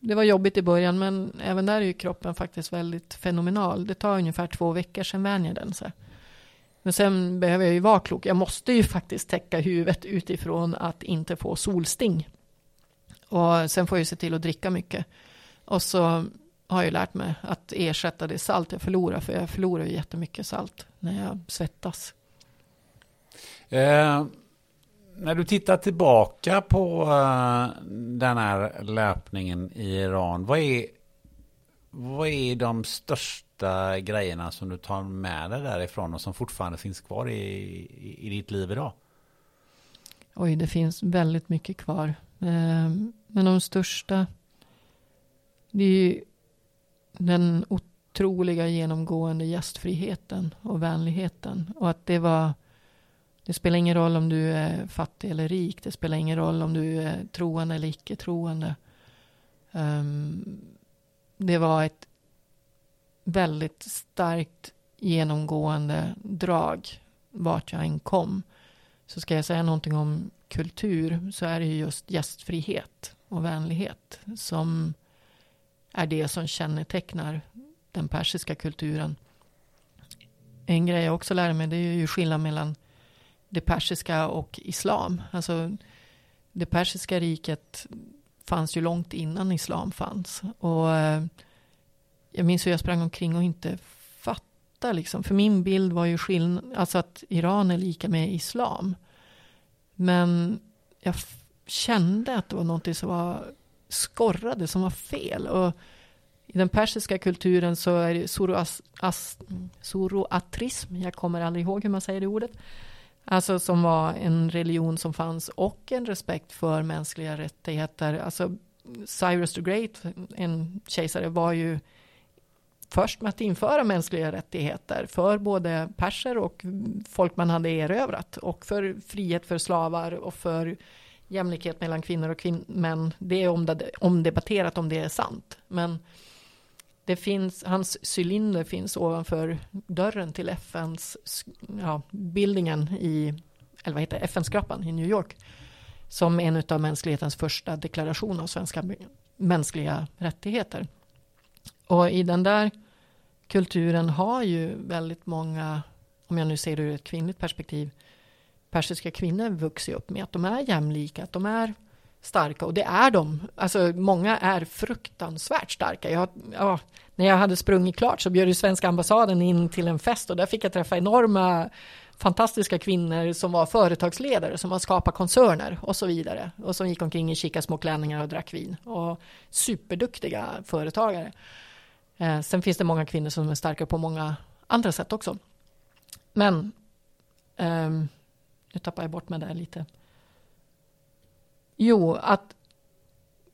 det var jobbigt i början, men även där är ju kroppen faktiskt väldigt fenomenal. Det tar ungefär två veckor, sen vänjer den sig. Men sen behöver jag ju vara klok. Jag måste ju faktiskt täcka huvudet utifrån att inte få solsting. Och sen får jag ju se till att dricka mycket. Och så har jag lärt mig att ersätta det salt jag förlorar, för jag förlorar ju jättemycket salt när jag svettas. Eh, när du tittar tillbaka på eh, den här löpningen i Iran, vad är, vad är de största grejerna som du tar med dig därifrån och som fortfarande finns kvar i, i, i ditt liv idag? Oj, det finns väldigt mycket kvar. Ehm, men de största, det är ju den otroliga genomgående gästfriheten och vänligheten. Och att det var det spelar ingen roll om du är fattig eller rik. Det spelar ingen roll om du är troende eller icke troende. Ehm, det var ett väldigt starkt genomgående drag vart jag än kom. Så ska jag säga någonting om kultur så är det just gästfrihet och vänlighet som är det som kännetecknar den persiska kulturen. En grej jag också lärde mig det är ju skillnad mellan det persiska och islam. Alltså det persiska riket fanns ju långt innan islam fanns. Och eh, jag minns hur jag sprang omkring och inte fattade liksom. För min bild var ju skillnad, alltså att Iran är lika med islam. Men jag kände att det var någonting som var skorrade, som var fel. Och i den persiska kulturen så är det zoroatrism, jag kommer aldrig ihåg hur man säger det ordet. Alltså som var en religion som fanns och en respekt för mänskliga rättigheter. Alltså Cyrus the Great, en kejsare, var ju först med att införa mänskliga rättigheter för både perser och folk man hade erövrat och för frihet för slavar och för jämlikhet mellan kvinnor och kvin män. Det är omdebatterat om det är sant. Men det finns, hans cylinder finns ovanför dörren till FNs, ja, bildningen i, eller vad heter det, FN-skrapan i New York. Som en av mänsklighetens första deklaration av svenska mänskliga rättigheter. Och i den där kulturen har ju väldigt många, om jag nu ser det ur ett kvinnligt perspektiv, persiska kvinnor vuxit upp med att de är jämlika, att de är starka och det är de. Alltså många är fruktansvärt starka. Jag, ja, när jag hade sprungit klart så bjöd ju svenska ambassaden in till en fest och där fick jag träffa enorma fantastiska kvinnor som var företagsledare, som har skapat koncerner och så vidare. Och som gick omkring i kika små klänningar och drack vin. Och superduktiga företagare. Eh, sen finns det många kvinnor som är starka på många andra sätt också. Men eh, nu tappar jag bort mig där lite. Jo, att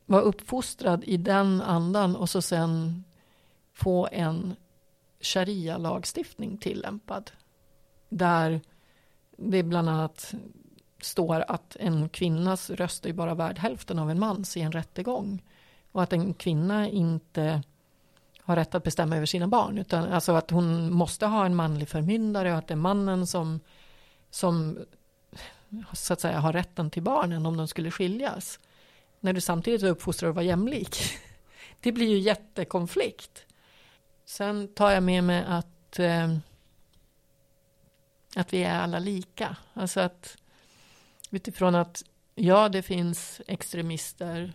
vara uppfostrad i den andan och så sen få en sharia-lagstiftning tillämpad. Där det bland annat står att en kvinnas röst är bara värd hälften av en mans i en rättegång. Och att en kvinna inte har rätt att bestämma över sina barn. Utan alltså att hon måste ha en manlig förmyndare och att det är mannen som, som så att säga har rätten till barnen om de skulle skiljas. När du samtidigt är uppfostrad att vara jämlik. Det blir ju jättekonflikt. Sen tar jag med mig att, eh, att vi är alla lika. Alltså att utifrån att ja, det finns extremister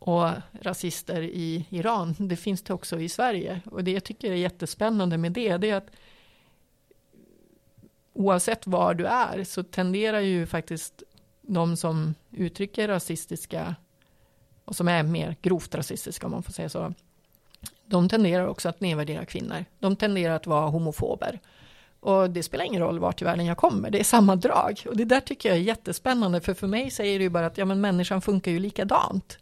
och rasister i Iran. Det finns det också i Sverige. Och det jag tycker är jättespännande med det, det är att oavsett var du är så tenderar ju faktiskt de som uttrycker rasistiska och som är mer grovt rasistiska om man får säga så. De tenderar också att nedvärdera kvinnor. De tenderar att vara homofober. Och det spelar ingen roll vart i världen jag kommer, det är samma drag. Och det där tycker jag är jättespännande, för för mig säger det ju bara att ja, men människan funkar ju likadant.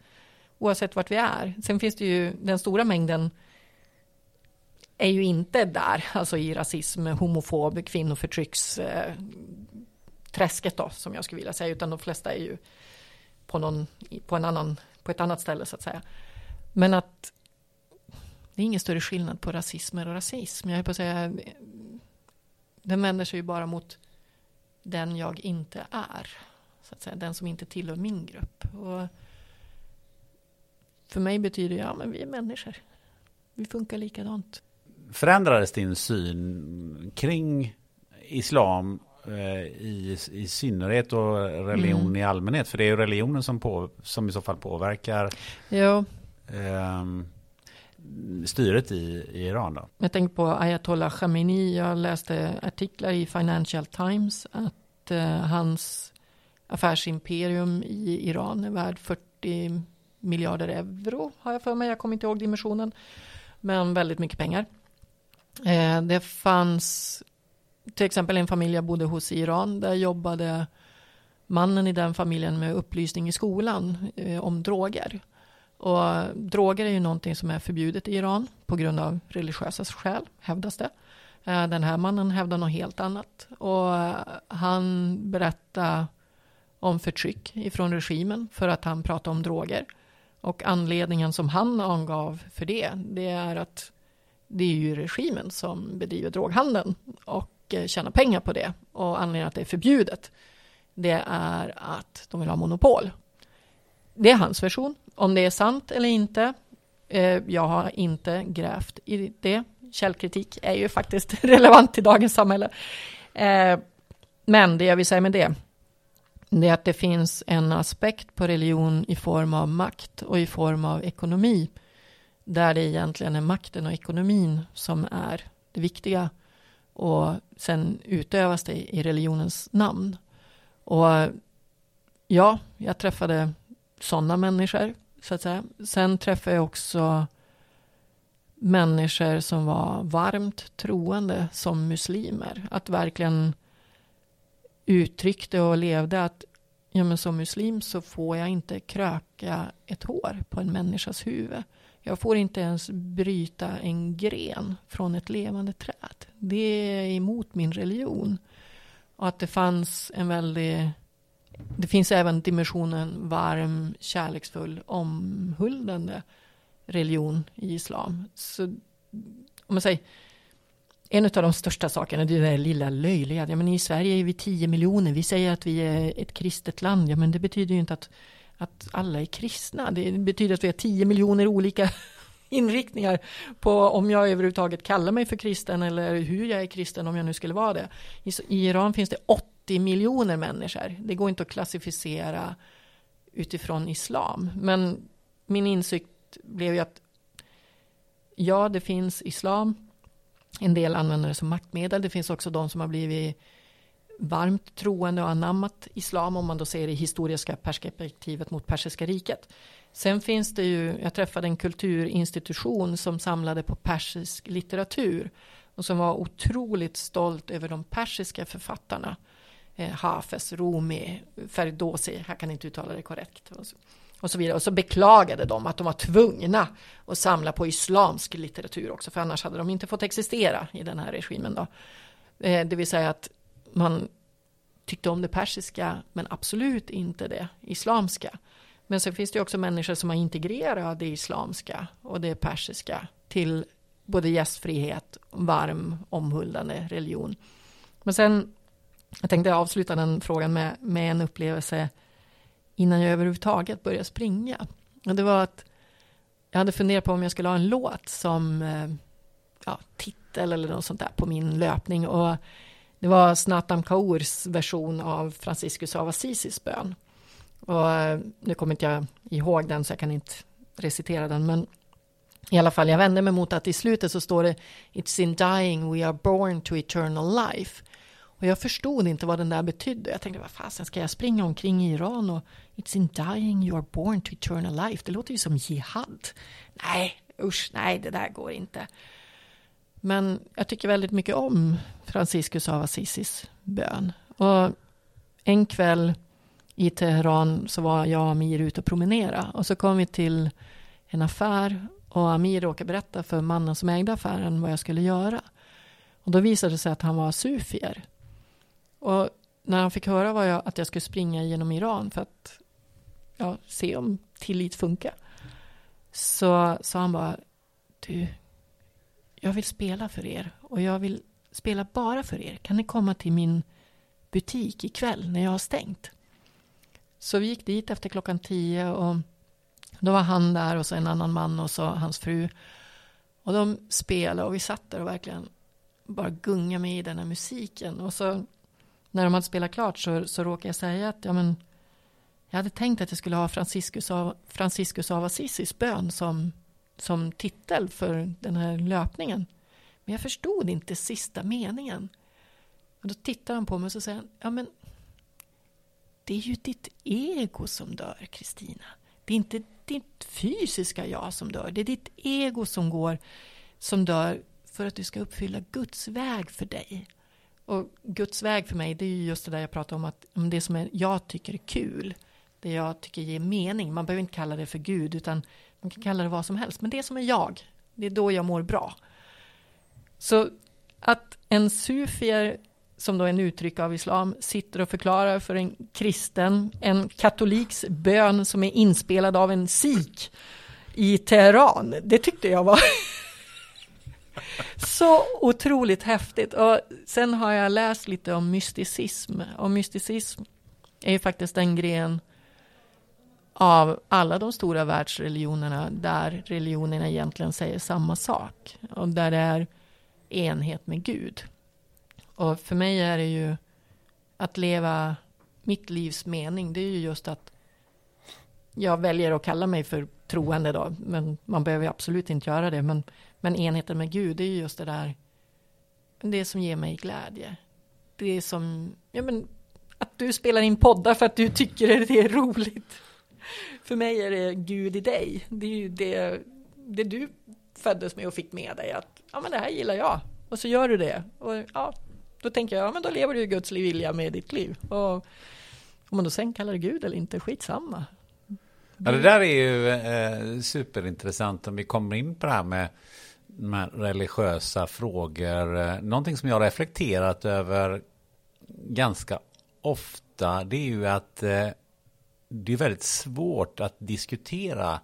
Oavsett vart vi är. Sen finns det ju den stora mängden är ju inte där, alltså i rasism, homofob, kvinnoförtrycks eh, träsket då, som jag skulle vilja säga, utan de flesta är ju på, någon, på, en annan, på ett annat ställe så att säga. Men att det är ingen större skillnad på rasism och rasism. Jag är på att säga, den vänder sig ju bara mot den jag inte är. Så att säga, den som inte tillhör min grupp. Och för mig betyder ja men vi är människor. Vi funkar likadant förändrades din syn kring islam eh, i, i synnerhet och religion mm. i allmänhet? För det är ju religionen som, på, som i så fall påverkar jo. Eh, styret i, i Iran. Då. Jag tänker på Ayatollah Khamenei. Jag läste artiklar i Financial Times att eh, hans affärsimperium i Iran är värd 40 miljarder euro har jag för mig. Jag kommer inte ihåg dimensionen. Men väldigt mycket pengar. Eh, det fanns till exempel en familj jag bodde hos i Iran. Där jobbade mannen i den familjen med upplysning i skolan eh, om droger. Och droger är ju någonting som är förbjudet i Iran på grund av religiösa skäl, hävdas det. Eh, den här mannen hävdar något helt annat. Och han berättade om förtryck ifrån regimen för att han pratade om droger. Och anledningen som han angav för det, det är att det är ju regimen som bedriver droghandeln och eh, tjänar pengar på det. Och anledningen att det är förbjudet, det är att de vill ha monopol. Det är hans version. Om det är sant eller inte, eh, jag har inte grävt i det. Källkritik är ju faktiskt relevant i dagens samhälle. Eh, men det jag vill säga med det, det är att det finns en aspekt på religion i form av makt och i form av ekonomi där det egentligen är makten och ekonomin som är det viktiga. Och sen utövas det i religionens namn. Och ja, jag träffade sådana människor, så att säga. Sen träffade jag också människor som var varmt troende som muslimer. Att verkligen uttryckte och levde att ja, men som muslim så får jag inte kröka ett hår på en människas huvud. Jag får inte ens bryta en gren från ett levande träd. Det är emot min religion. Och att det fanns en väldig det finns även dimensionen varm, kärleksfull, omhuldande religion i islam. Så om man säger en av de största sakerna det är det där lilla löjliga. Ja, men I Sverige är vi 10 miljoner. Vi säger att vi är ett kristet land. Ja, men det betyder ju inte att, att alla är kristna. Det betyder att vi har 10 miljoner olika inriktningar på om jag överhuvudtaget kallar mig för kristen eller hur jag är kristen om jag nu skulle vara det. I, i Iran finns det 80 miljoner människor. Det går inte att klassificera utifrån islam. Men min insikt blev ju att ja, det finns islam en del använder det som maktmedel. Det finns också de som har blivit varmt troende och anammat islam om man då ser det historiska perspektivet mot persiska riket. Sen finns det ju, jag träffade en kulturinstitution som samlade på persisk litteratur och som var otroligt stolt över de persiska författarna. Eh, Hafez, Rumi, Ferdowsi, jag kan inte uttala det korrekt och så vidare. Och så beklagade de att de var tvungna att samla på islamsk litteratur också, för annars hade de inte fått existera i den här regimen. Då. Eh, det vill säga att man tyckte om det persiska, men absolut inte det islamska. Men sen finns det också människor som har integrerat det islamska och det persiska till både gästfrihet, varm, omhuldande religion. Men sen, jag tänkte avsluta den frågan med, med en upplevelse innan jag överhuvudtaget började springa. Och det var att jag hade funderat på om jag skulle ha en låt som eh, ja, titel eller något sånt där på min löpning. Och det var Snatam Kaurs version av Franciscus av Assisis bön. Och eh, nu kommer inte jag ihåg den så jag kan inte recitera den. Men i alla fall, jag vände mig mot att i slutet så står det It's in dying we are born to eternal life. Och jag förstod inte vad den där betydde. Jag tänkte, vad fasen ska jag springa omkring i Iran och It's in dying you are born to eternal life. Det låter ju som jihad. Nej, usch, nej, det där går inte. Men jag tycker väldigt mycket om Franciscus av Assisis bön. Och en kväll i Teheran så var jag och Amir ute och promenera. Och så kom vi till en affär och Amir råkade berätta för mannen som ägde affären vad jag skulle göra. Och då visade det sig att han var sufier. Och när han fick höra var jag, att jag skulle springa genom Iran för att ja, se om tillit funkar. Så sa han bara, du, jag vill spela för er och jag vill spela bara för er. Kan ni komma till min butik ikväll när jag har stängt? Så vi gick dit efter klockan tio och då var han där och så en annan man och så hans fru. Och de spelade och vi satt där och verkligen bara gungade med i den här musiken. Och så när de hade spelat klart så, så råkade jag säga att ja, men, jag hade tänkt att jag skulle ha Franciscus av, Franciscus av Assisis bön som, som titel för den här löpningen. Men jag förstod inte sista meningen. Och då tittar han på mig och så säger han, ja men det är ju ditt ego som dör, Kristina. Det är inte ditt fysiska jag som dör. Det är ditt ego som går, som dör för att du ska uppfylla Guds väg för dig. Och Guds väg för mig, det är ju just det där jag pratar om, att det som är, jag tycker är kul, det jag tycker ger mening. Man behöver inte kalla det för Gud, utan man kan kalla det vad som helst. Men det som är jag, det är då jag mår bra. Så att en sufier, som då är en uttryck av islam, sitter och förklarar för en kristen, en katoliks bön som är inspelad av en sik i Teheran, det tyckte jag var Så otroligt häftigt. Och sen har jag läst lite om mysticism. Och mysticism är ju faktiskt en gren av alla de stora världsreligionerna där religionerna egentligen säger samma sak. Och där det är enhet med Gud. Och för mig är det ju att leva mitt livs mening. Det är ju just att jag väljer att kalla mig för troende då. Men man behöver absolut inte göra det. Men men enheten med Gud, det är just det där, det som ger mig glädje. Det är som, ja men, att du spelar in poddar för att du tycker det är roligt. För mig är det Gud i dig. Det är ju det, det du föddes med och fick med dig att, ja men det här gillar jag. Och så gör du det. Och ja, då tänker jag, ja men då lever du Guds vilja med ditt liv. Och om man då sen kallar det Gud eller inte, skitsamma. Ja, det där är ju eh, superintressant om vi kommer in på det här med religiösa frågor. Någonting som jag reflekterat över ganska ofta det är ju att eh, det är väldigt svårt att diskutera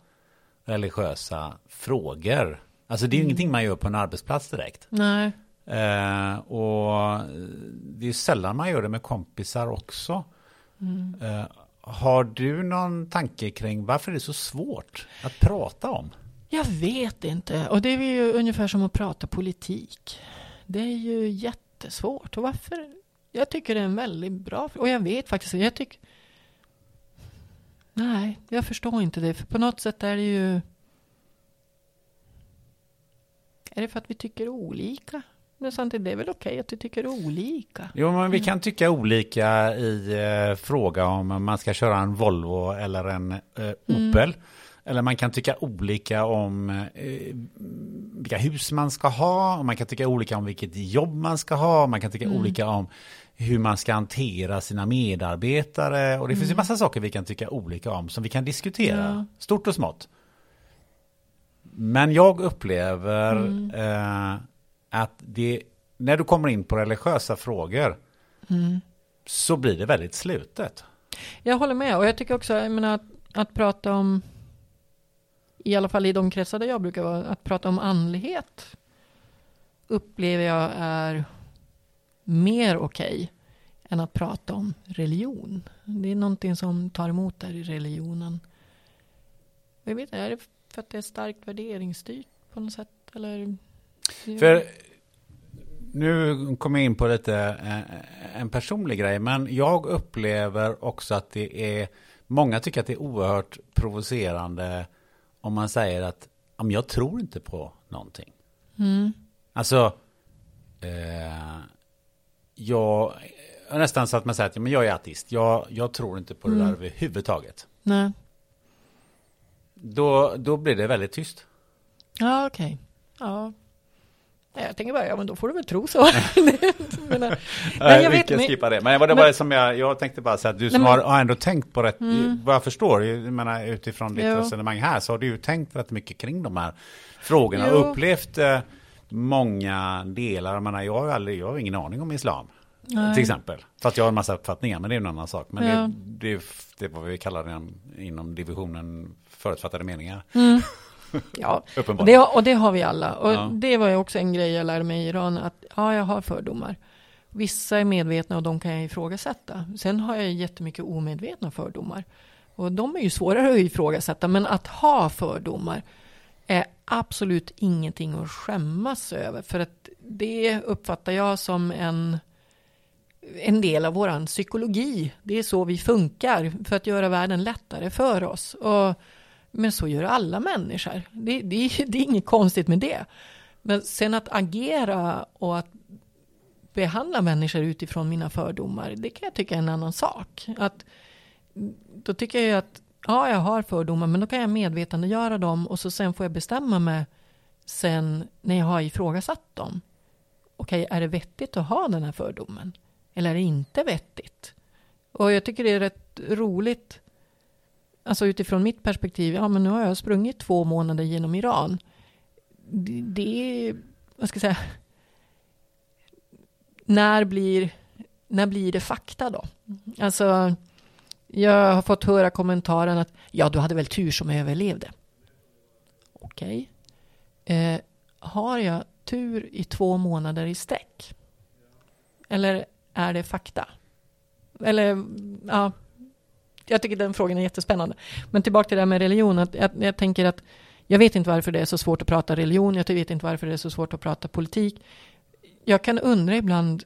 religiösa frågor. Alltså det är ju ingenting man gör på en arbetsplats direkt. Nej. Eh, och det är sällan man gör det med kompisar också. Eh, har du någon tanke kring varför det är så svårt att prata om? Jag vet inte. Och det är ju ungefär som att prata politik. Det är ju jättesvårt. Och varför? Jag tycker det är en väldigt bra Och jag vet faktiskt, jag tycker... Nej, jag förstår inte det. För på något sätt är det ju... Är det för att vi tycker olika? Men samtidigt, det är väl okej att vi tycker olika? Jo, men vi kan tycka olika i eh, fråga om man ska köra en Volvo eller en eh, Opel. Eller man kan tycka olika om eh, vilka hus man ska ha. Och man kan tycka olika om vilket jobb man ska ha. Man kan tycka olika om hur man ska hantera sina medarbetare. Och det finns ju massa saker vi kan tycka olika om som vi kan diskutera. Ja. Stort och smått. Men jag upplever eh, att det, när du kommer in på religiösa frågor så blir det väldigt slutet. Jag håller med. Och jag tycker också, jag menar, att, att prata om, i alla fall i de kretsar där jag brukar vara, att prata om andlighet upplever jag är mer okej än att prata om religion. Det är någonting som tar emot där i religionen. Jag vet inte, är det för att det är starkt värderingsstyrt på något sätt? Eller? För nu kommer jag in på lite eh, en personlig grej, men jag upplever också att det är, många tycker att det är oerhört provocerande om man säger att "Ja, men jag tror inte på någonting. Alltså, eh, jag nästan så att man säger att "Ja, men jag är ateist, jag, jag tror inte på det där överhuvudtaget. Nej. Då, då blir det väldigt tyst. Ja, okej. Ja. Nej, Jag tänker bara, ja men då får du väl tro så. men, nej, jag vet, men, skippa det. Men det var det som jag, jag tänkte bara säga att du som Nej, men- Mm. har, har ändå tänkt på rätt, vad jag förstår, jag menar, utifrån ditt Jo. resonemang här, så har du ju tänkt rätt mycket kring de här frågorna Jo. och upplevt eh, många delar. Jag menar, jag har aldrig, jag har ingen aning om islam. Nej. Till exempel. Fast jag har en massa uppfattningar, men det är en annan sak. Men Ja. det, det, det är vad vi kallar det inom divisionen förutfattade meningar. Ja, och det, och det har vi alla. Och Ja. det var ju också en grej jag lärde mig i Iran, att ja, jag har fördomar. Vissa är medvetna och de kan jag ifrågasätta. Sen har jag jättemycket omedvetna fördomar. Och de är ju svårare att ifrågasätta, men att ha fördomar är absolut ingenting att skämmas över. För att det uppfattar jag som en, en del av våran psykologi. Det är så vi funkar för att göra världen lättare för oss. Och men så gör alla människor. Det, det, det är inget konstigt med det. Men sen att agera och att behandla människor utifrån mina fördomar, det kan jag tycka är en annan sak. Att, då tycker jag ju att, ja, jag har fördomar, men då kan jag medvetandegöra dem och så sen får jag bestämma mig sen när jag har ifrågasatt dem. Okej, är det vettigt att ha den här fördomen? Eller är det inte vettigt? Och jag tycker det är rätt roligt Alltså utifrån mitt perspektiv, ja men nu har jag sprungit två månader genom Iran. Det, det är, vad ska jag säga, när blir, när blir det fakta då? Alltså, jag har fått höra kommentaren att ja, du hade väl tur som överlevde. Okej. Eh, har jag tur i två månader i sträck? Eller är det fakta? Eller, ja, jag tycker den frågan är jättespännande. Men tillbaka till det här med religion. Att jag, jag tänker att jag vet inte varför det är så svårt att prata religion. Jag vet inte varför det är så svårt att prata politik. Jag kan undra ibland.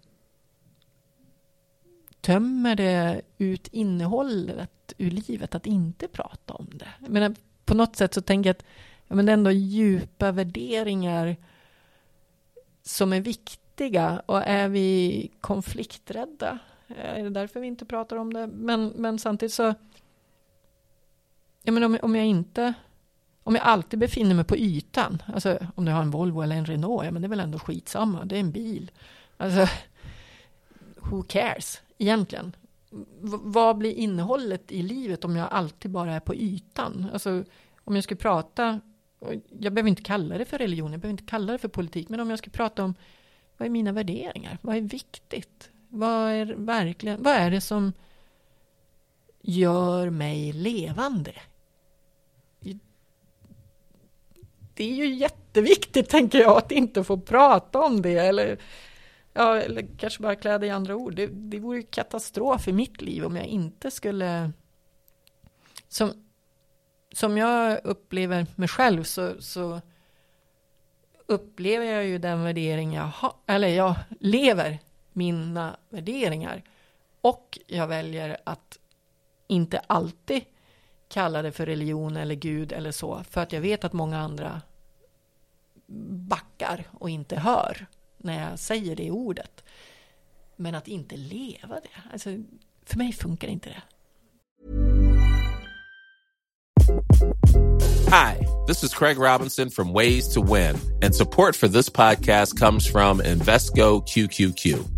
Tömmer det ut innehållet ur livet att inte prata om det? Men på något sätt så tänker jag att ja, men det är ändå djupa värderingar som är viktiga. Och är vi konflikträdda? Eh, är det därför vi inte pratar om det? Men, men samtidigt så... Ja, men om, om jag inte... Om jag alltid befinner mig på ytan, alltså om du har en Volvo eller en Renault, ja men det är väl ändå skitsamma, det är en bil. Alltså, who cares egentligen? V- vad blir innehållet i livet om jag alltid bara är på ytan? Alltså, om jag skulle prata, jag behöver inte kalla det för religion, jag behöver inte kalla det för politik, men om jag skulle prata om vad är mina värderingar? Vad är viktigt? Vad är verkligen, vad är det som gör mig levande. Det är ju jätteviktigt, tänker jag, att inte få prata om det eller, ja, eller kanske bara klä det i andra ord. Det, det vore ju katastrof i mitt liv om jag inte skulle... Som, som jag upplever mig själv så, så upplever jag ju den värdering jag har, eller jag lever mina värderingar. Och jag väljer att inte alltid kalla det för religion eller Gud eller så, för att jag vet att många andra backar och inte hör när jag säger det ordet. Men att inte leva det, alltså, för mig funkar inte det. Hi, this is Craig Robinson from Ways to Win, and support for this podcast comes from Invesco QQQ.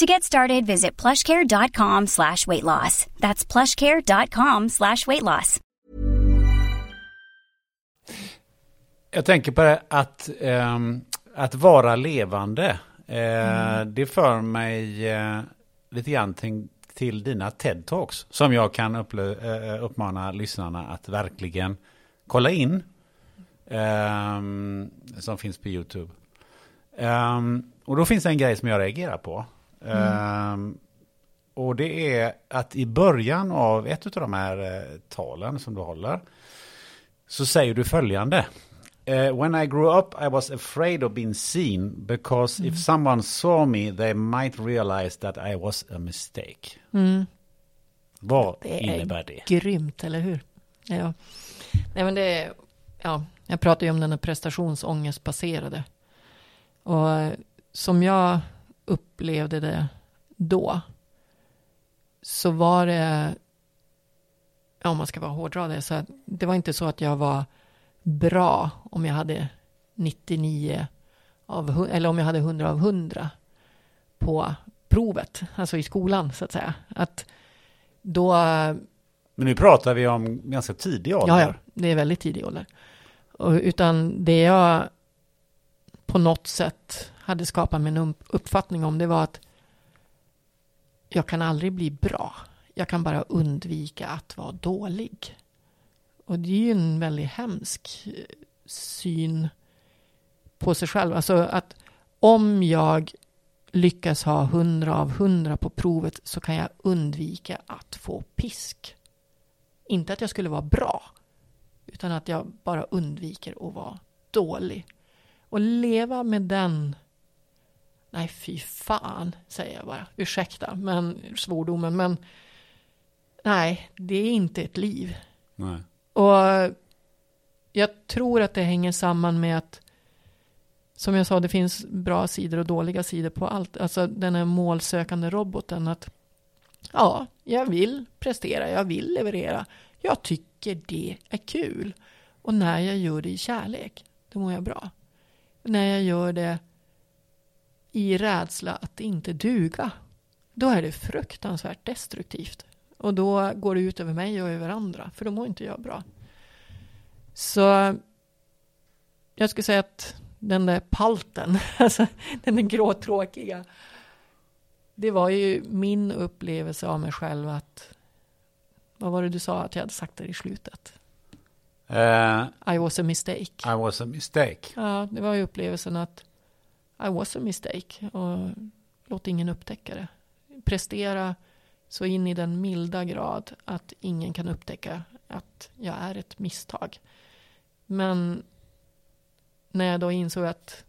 To get started, visit plushcare.com slash weight loss. That's plushcare.com slash weight loss. Jag tänker på det att, ehm, att vara levande. Eh, Det för mig eh, lite grann till, till dina TED-talks. Som jag kan upple- eh, uppmana lyssnarna att verkligen kolla in. ehm, som finns på YouTube. Ehm, och då finns det en grej som jag reagerar på. Ehm, och det är att i början av ett av de här eh, talen som du håller så säger du följande. Eh, when I grew up I was afraid of being seen because if someone saw me they might realize that I was a mistake. Vad Det är innebär det? grymt, eller hur? Ja. Nej, men det är, ja, jag pratar ju om den här prestationsångestbaserade. Och eh, som jag upplevde det då, så var det, om man ska vara hårdra det, så att det var inte så att jag var bra om jag hade 99 av, eller om jag hade 100 av 100 på provet, alltså i skolan så att säga. Att då Men nu pratar vi om ganska tidig ålder. Ja, ja, det är väldigt tidig ålder. Och, utan det jag på något sätt hade skapat mig en uppfattning om det var att jag kan aldrig bli bra. Jag kan bara undvika att vara dålig. Och det är ju en väldigt hemsk eh, syn på sig själv. Alltså att om jag lyckas ha 100 av 100 på provet så kan jag undvika att få pisk. Inte att jag skulle vara bra, utan att jag bara undviker att vara dålig. Och leva med den... Nej, fy fan, säger jag bara. Ursäkta, men svordomen, men... Nej, det är inte ett liv. Nej. Och jag tror att det hänger samman med att som jag sa, det finns bra sidor och dåliga sidor på allt. Alltså den här målsökande roboten att ja, jag vill prestera, jag vill leverera. Jag tycker det är kul. Och när jag gör det i kärlek, då mår jag bra. När jag gör det i rädsla att inte duga, då är det fruktansvärt destruktivt. Och då går det ut över mig och över andra, för då mår inte jag bra. Så jag skulle säga att den där palten, alltså den där gråtråkiga, det var ju min upplevelse av mig själv att, vad var det du sa att jag hade sagt där i slutet? Eh, I was a mistake. I was a mistake. Ja, det var ju upplevelsen att i was a mistake och låt ingen upptäcka det. Prestera så in i den milda grad att ingen kan upptäcka att jag är ett misstag. Men när jag då insåg att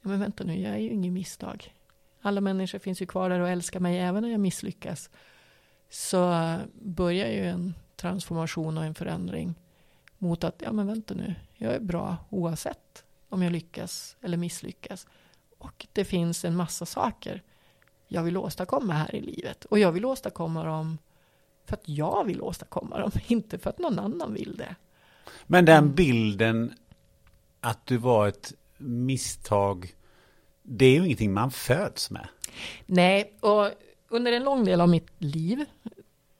men vänta nu, jag är ju ingen misstag. Alla människor finns ju kvar där och älskar mig även när jag misslyckas. Så börjar ju en transformation och en förändring mot att, ja men vänta nu, jag är bra oavsett om jag lyckas eller misslyckas. Och det finns en massa saker jag vill åstadkomma här i livet. Och jag vill åstadkomma dem för att jag vill åstadkomma dem, inte för att någon annan vill det. Men den bilden att du var ett misstag, det är ju ingenting man föds med. Nej, och under en lång del av mitt liv,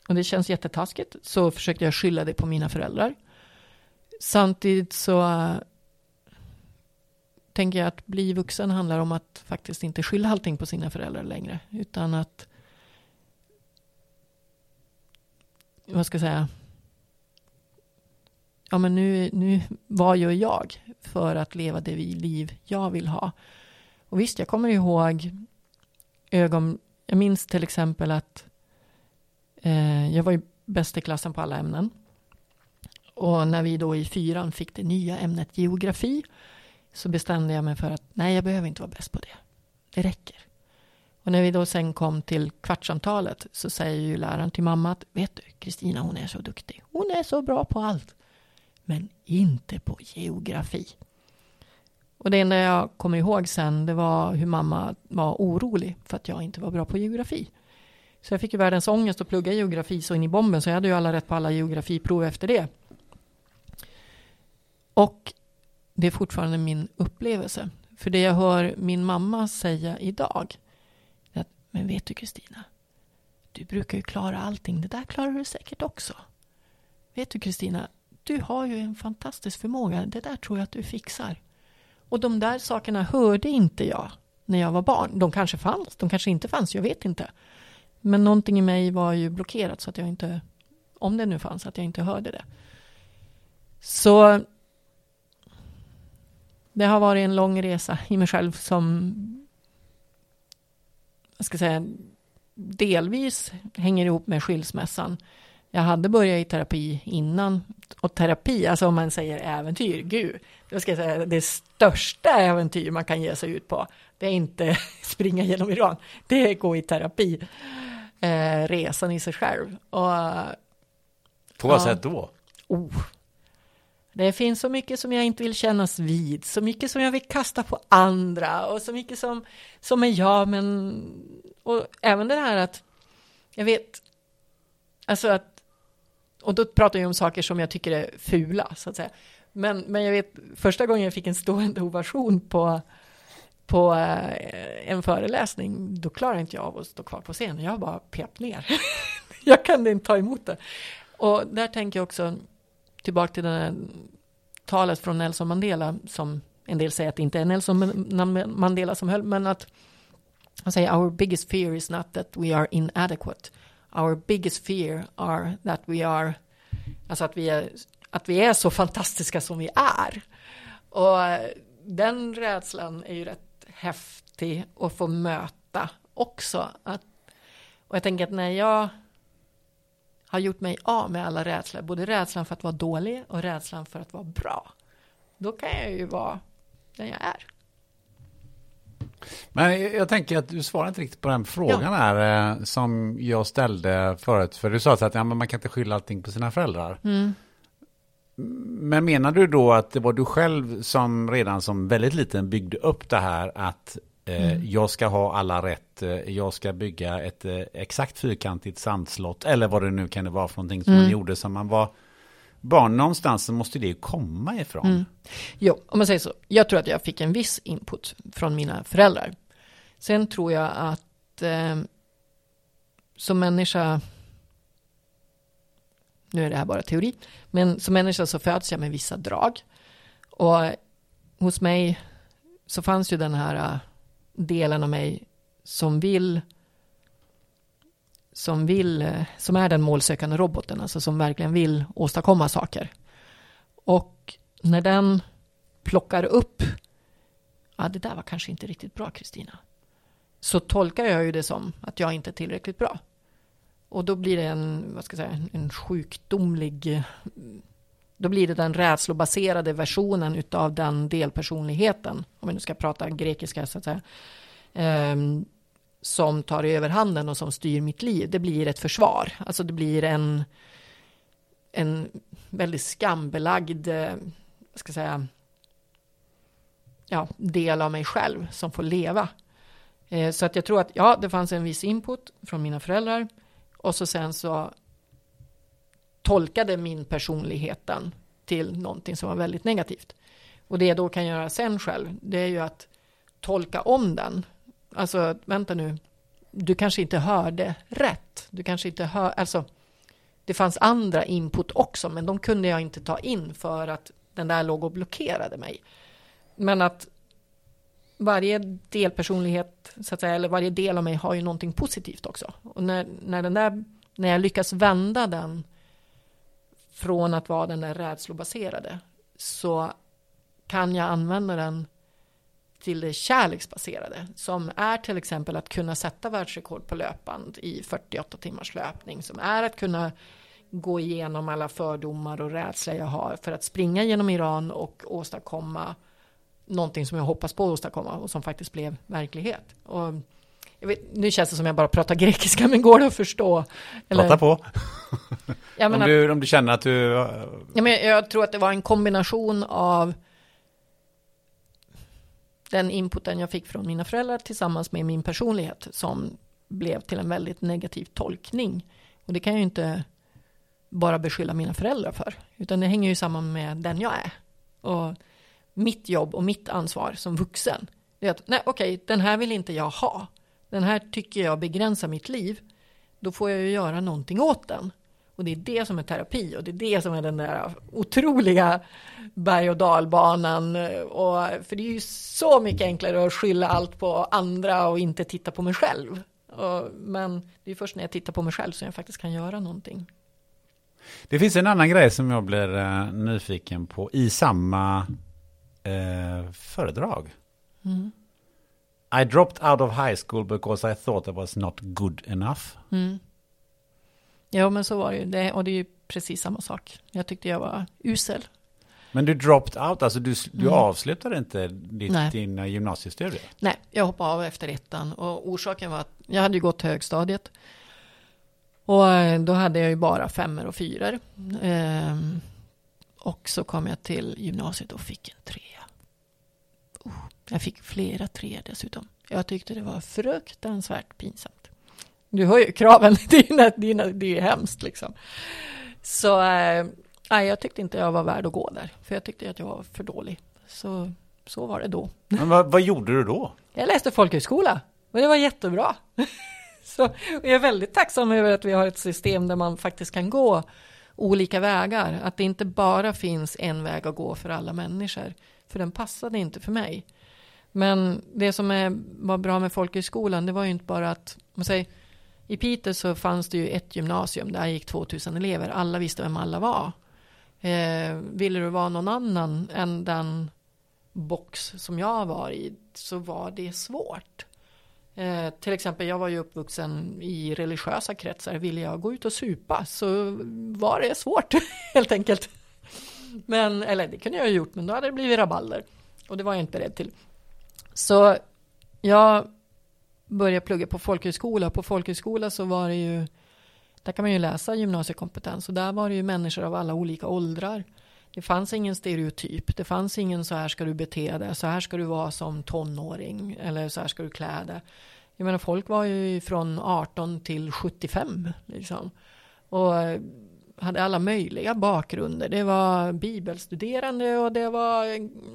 och det känns jättetaskigt, så försökte jag skylla det på mina föräldrar. Samtidigt så tänker jag att bli vuxen handlar om att faktiskt inte skylla allting på sina föräldrar längre, utan att vad ska jag säga, ja men nu, nu, vad gör jag för att leva det liv jag vill ha? Och visst, jag kommer ihåg ögon, jag minns till exempel att eh, jag var ju bäst i klassen på alla ämnen. Och när vi då i fyran fick det nya ämnet geografi så bestämde jag mig för att nej, jag behöver inte vara bäst på det. Det räcker. Och när vi då sen kom till kvartsamtalet så säger ju läraren till mamma att vet du, Kristina hon är så duktig. Hon är så bra på allt. Men inte på geografi. Och det enda jag kommer ihåg sen det var hur mamma var orolig för att jag inte var bra på geografi. Så jag fick ju världens ångest att plugga geografi så in i bomben så jag hade ju alla rätt på alla geografiprov efter det. Och det är fortfarande min upplevelse. För det jag hör min mamma säga idag men vet du Kristina? Du brukar ju klara allting. Det där klarar du säkert också. Vet du Kristina? Du har ju en fantastisk förmåga. Det där tror jag att du fixar. Och de där sakerna hörde inte jag när jag var barn. De kanske fanns, de kanske inte fanns, jag vet inte. Men någonting i mig var ju blockerat så att jag inte, om det nu fanns, att jag inte hörde det. Så det har varit en lång resa i mig själv som jag ska säga, delvis hänger ihop med skilsmässan. Jag hade börjat i terapi innan. Och terapi, alltså om man säger äventyr, gud, då ska jag säga det största äventyr man kan ge sig ut på. Det är inte springa genom Iran, det är gå i terapi. Eh, resan i sig själv. Och, på vad ja, sätt då? Oh, det finns så mycket som jag inte vill kännas vid, så mycket som jag vill kasta på andra och så mycket som, som är jag, men och även det här att jag vet, alltså att, och då pratar jag om saker som jag tycker är fula, så att säga. Men, men jag vet, första gången jag fick en stående ovation på, på eh, en föreläsning, då klarade inte jag av att stå kvar på scenen. Jag bara pep ner. jag kunde inte ta emot det. Och där tänker jag också, tillbaka till det här talet från Nelson Mandela som en del säger att det inte är Nelson Mandela som höll, men att han säger our biggest fear is not that we are inadequate. Our biggest fear are that we are, alltså att vi är, att vi är så fantastiska som vi är. Och den rädslan är ju rätt häftig att få möta också. Att, och jag tänker att när jag har gjort mig av med alla rädslor, både rädslan för att vara dålig och rädslan för att vara bra. Då kan jag ju vara den jag är. Men jag tänker att du svarar inte riktigt på den frågan ja. här eh, som jag ställde förut. För du sa att ja, man kan inte skylla allting på sina föräldrar. Mm. Men menar du då att det var du själv som redan som väldigt liten byggde upp det här att mm. Jag ska ha alla rätt. Eh, jag ska bygga ett eh, exakt fyrkantigt sandslott. Eller vad det nu kan det vara för någonting som mm. man gjorde som man var barn. Någonstans så måste det komma ifrån. Mm. Jo, om man säger så. Jag tror att jag fick en viss input från mina föräldrar. Sen tror jag att eh, som människa nu är det här bara teori, men som människa så föds jag med vissa drag. Och hos mig så fanns ju den här delen av mig som vill som vill, eh, som är den målsökande roboten, alltså som verkligen vill åstadkomma saker. Och när den plockar upp, ja det där var kanske inte riktigt bra Kristina, så tolkar jag ju det som att jag inte är tillräckligt bra. Och då blir det en, vad ska jag säga, en sjukdomlig då blir det den rädslobaserade versionen utav den delpersonligheten, om vi nu ska prata grekiska så att säga, um, som tar överhanden och som styr mitt liv. Det blir ett försvar, alltså det blir en, en väldigt skambelagd, eh, vad ska jag säga, ja, del av mig själv som får leva. Eh, så att jag tror att ja, det fanns en viss input från mina föräldrar och så sen så tolkade min personligheten till någonting som var väldigt negativt. Och det jag då kan göra sen själv, det är ju att tolka om den. Alltså, vänta nu, du kanske inte hörde rätt. Du kanske inte hör, alltså, det fanns andra input också, men de kunde jag inte ta in för att den där låg och blockerade mig. Men att varje delpersonlighet, så att säga, eller varje del av mig har ju någonting positivt också. Och när, när, den där, när jag lyckas vända den från att vara den där rädslobaserade så kan jag använda den till det kärleksbaserade som är till exempel att kunna sätta världsrekord på löpband i 48 timmars löpning som är att kunna gå igenom alla fördomar och rädsla jag har för att springa genom Iran och åstadkomma någonting som jag hoppas på att åstadkomma och som faktiskt blev verklighet. Och vet, nu känns det som jag bara pratar grekiska, men går det att förstå? Eller? Prata på. Om, du, om du känner att du... Ja, men jag tror att det var en kombination av den inputen jag fick från mina föräldrar tillsammans med min personlighet som blev till en väldigt negativ tolkning. Och det kan jag ju inte bara beskylla mina föräldrar för, utan det hänger ju samman med den jag är. Och mitt jobb och mitt ansvar som vuxen, det är att nej, okej, den här vill inte jag ha. Den här tycker jag begränsar mitt liv. Då får jag ju göra någonting åt den. Och det är det som är terapi och det är det som är den där otroliga berg och dalbanan. Och, för det är ju så mycket enklare att skylla allt på andra och inte titta på mig själv. Och, men det är först när jag tittar på mig själv som jag faktiskt kan göra någonting. Det finns en annan grej som jag blir uh, nyfiken på i samma uh, föredrag. Mm. I dropped out of high school because I thought I was not good enough. Mm. Ja, men så var det ju. Det, och det är ju precis samma sak. Jag tyckte jag var usel. Men du dropped out, alltså du, du mm. avslutade inte ditt, din gymnasiestudier? Nej, jag hoppade av efter ettan. Och orsaken var att jag hade gått högstadiet. Och eh, då hade jag ju bara femmor och fyror. Ehm, och så kom jag till gymnasiet och fick en trea. Oh, jag fick flera tre dessutom. Jag tyckte det var fruktansvärt pinsamt. Du hör ju kraven, det är ju, det är, hemskt liksom. Så äh, jag tyckte inte jag var värd att gå där, för jag tyckte att jag var för dålig. Så, så var det då. Men vad, vad gjorde du då? Jag läste folkhögskola och det var jättebra. Så jag är väldigt tacksam över att vi har ett system där man faktiskt kan gå olika vägar. Att det inte bara finns en väg att gå för alla människor. För den passade inte för mig. Men det som är, var bra med folkhögskolan, det var ju inte bara att, man säger, i Piteå så fanns det ju ett gymnasium, där gick 2000 elever, alla visste vem alla var. Eh, ville du vara någon annan än den box som jag var i, så var det svårt. Eh, till exempel, jag var ju uppvuxen i religiösa kretsar. Ville jag gå ut och supa så var det svårt helt enkelt. Men, eller det kunde jag ha gjort, men då hade det blivit rabalder. Och det var jag inte beredd till. Så jag började plugga på folkhögskola. På folkhögskola så var det ju, där kan man ju läsa gymnasiekompetens. Och där var det ju människor av alla olika åldrar. Det fanns ingen stereotyp. Det fanns ingen så här ska du bete dig, så här ska du vara som tonåring eller så här ska du klä dig. Jag menar folk var ju från 18 till 75 liksom. Och hade alla möjliga bakgrunder. Det var bibelstuderande och det var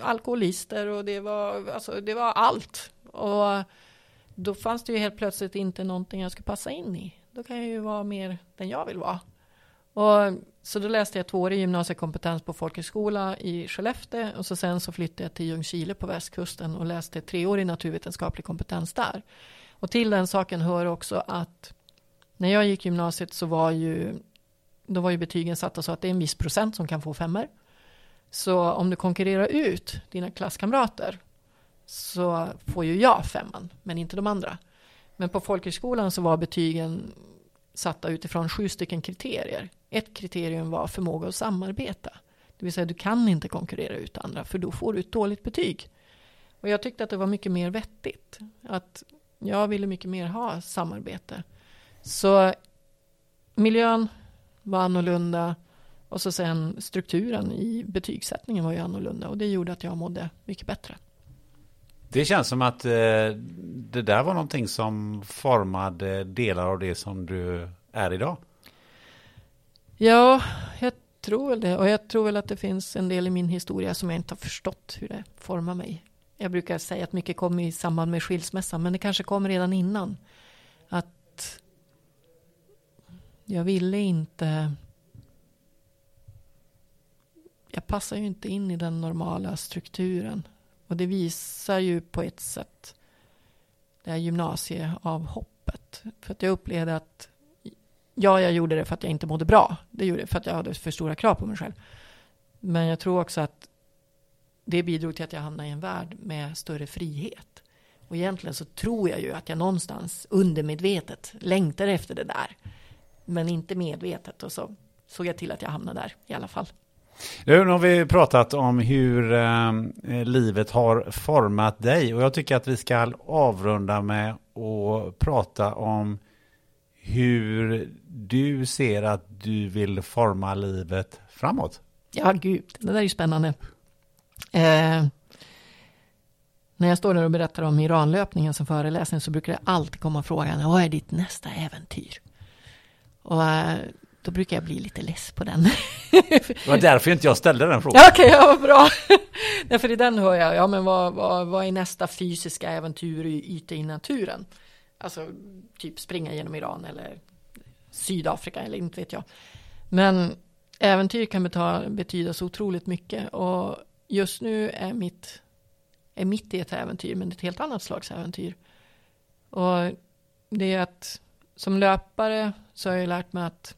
alkoholister och det var, alltså, det var allt. Och då fanns det ju helt plötsligt inte någonting jag skulle passa in i. Då kan jag ju vara mer den jag vill vara. Och, så då läste jag tvåårig gymnasiekompetens på folkhögskola i Skellefteå och så sen så flyttade jag till Ljungskile på västkusten och läste treårig naturvetenskaplig kompetens där. Och till den saken hör också att När jag gick gymnasiet så var ju, då var ju betygen satta så att det är en viss procent som kan få femmer. Så om du konkurrerar ut dina klasskamrater så får ju jag femman, men inte de andra. Men på folkhögskolan så var betygen satta utifrån sju stycken kriterier. Ett kriterium var förmåga att samarbeta. Det vill säga du kan inte konkurrera ut andra för då får du ett dåligt betyg. Och jag tyckte att det var mycket mer vettigt. Att jag ville mycket mer ha samarbete. Så miljön var annorlunda och så sen strukturen i betygssättningen var ju annorlunda och det gjorde att jag mådde mycket bättre. Det känns som att eh, det där var någonting som formade delar av det som du är idag. Ja, jag tror väl det. Och jag tror väl att det finns en del i min historia som jag inte har förstått hur det formar mig. Jag brukar säga att mycket kommer i samband med skilsmässan, men det kanske kom redan innan. Att jag ville inte... Jag passar ju inte in i den normala strukturen. Och det visar ju på ett sätt det här gymnasieavhoppet. För att jag upplevde att ja, jag gjorde det för att jag inte mådde bra. Det gjorde jag för att jag hade för stora krav på mig själv. Men jag tror också att det bidrog till att jag hamnade i en värld med större frihet. Och egentligen så tror jag ju att jag någonstans undermedvetet längtar efter det där. Men inte medvetet. Och så såg jag till att jag hamnade där i alla fall. Nu har vi pratat om hur eh, livet har format dig och jag tycker att vi ska avrunda med att prata om hur du ser att du vill forma livet framåt. Ja, gud, det där är ju spännande. Eh, när jag står där och berättar om Iranlöpningen som föreläsning så brukar det alltid komma frågan, vad är ditt nästa äventyr? Och eh, då brukar jag bli lite less på den. det var därför inte jag ställde den frågan. Ja, Okej, okay, ja, vad bra. Därför i den hör jag, ja men vad, vad, vad är nästa fysiska äventyr ute i naturen? Alltså typ springa genom Iran eller Sydafrika eller inte vet jag. Men äventyr kan beta, betyda så otroligt mycket och just nu är mitt är mitt i ett äventyr men ett helt annat slags äventyr. Och det är att som löpare så har jag lärt mig att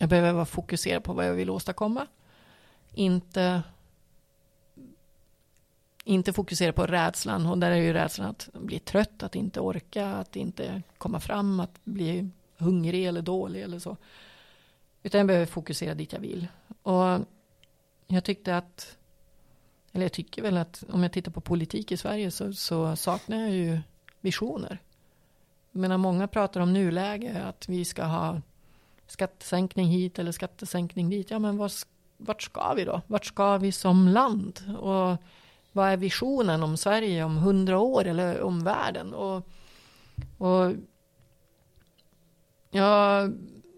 jag behöver vara fokuserad på vad jag vill åstadkomma. Inte inte fokusera på rädslan och där är ju rädslan att bli trött, att inte orka, att inte komma fram, att bli hungrig eller dålig eller så. Utan jag behöver fokusera dit jag vill. Och jag tyckte att, eller jag tycker väl att om jag tittar på politik i Sverige så, så saknar jag ju visioner. Jag menar många pratar om nuläge, att vi ska ha skattesänkning hit eller skattesänkning dit. Ja men var, vart ska vi då? Vart ska vi som land? Och vad är visionen om Sverige om hundra år eller om världen? Och, och ja,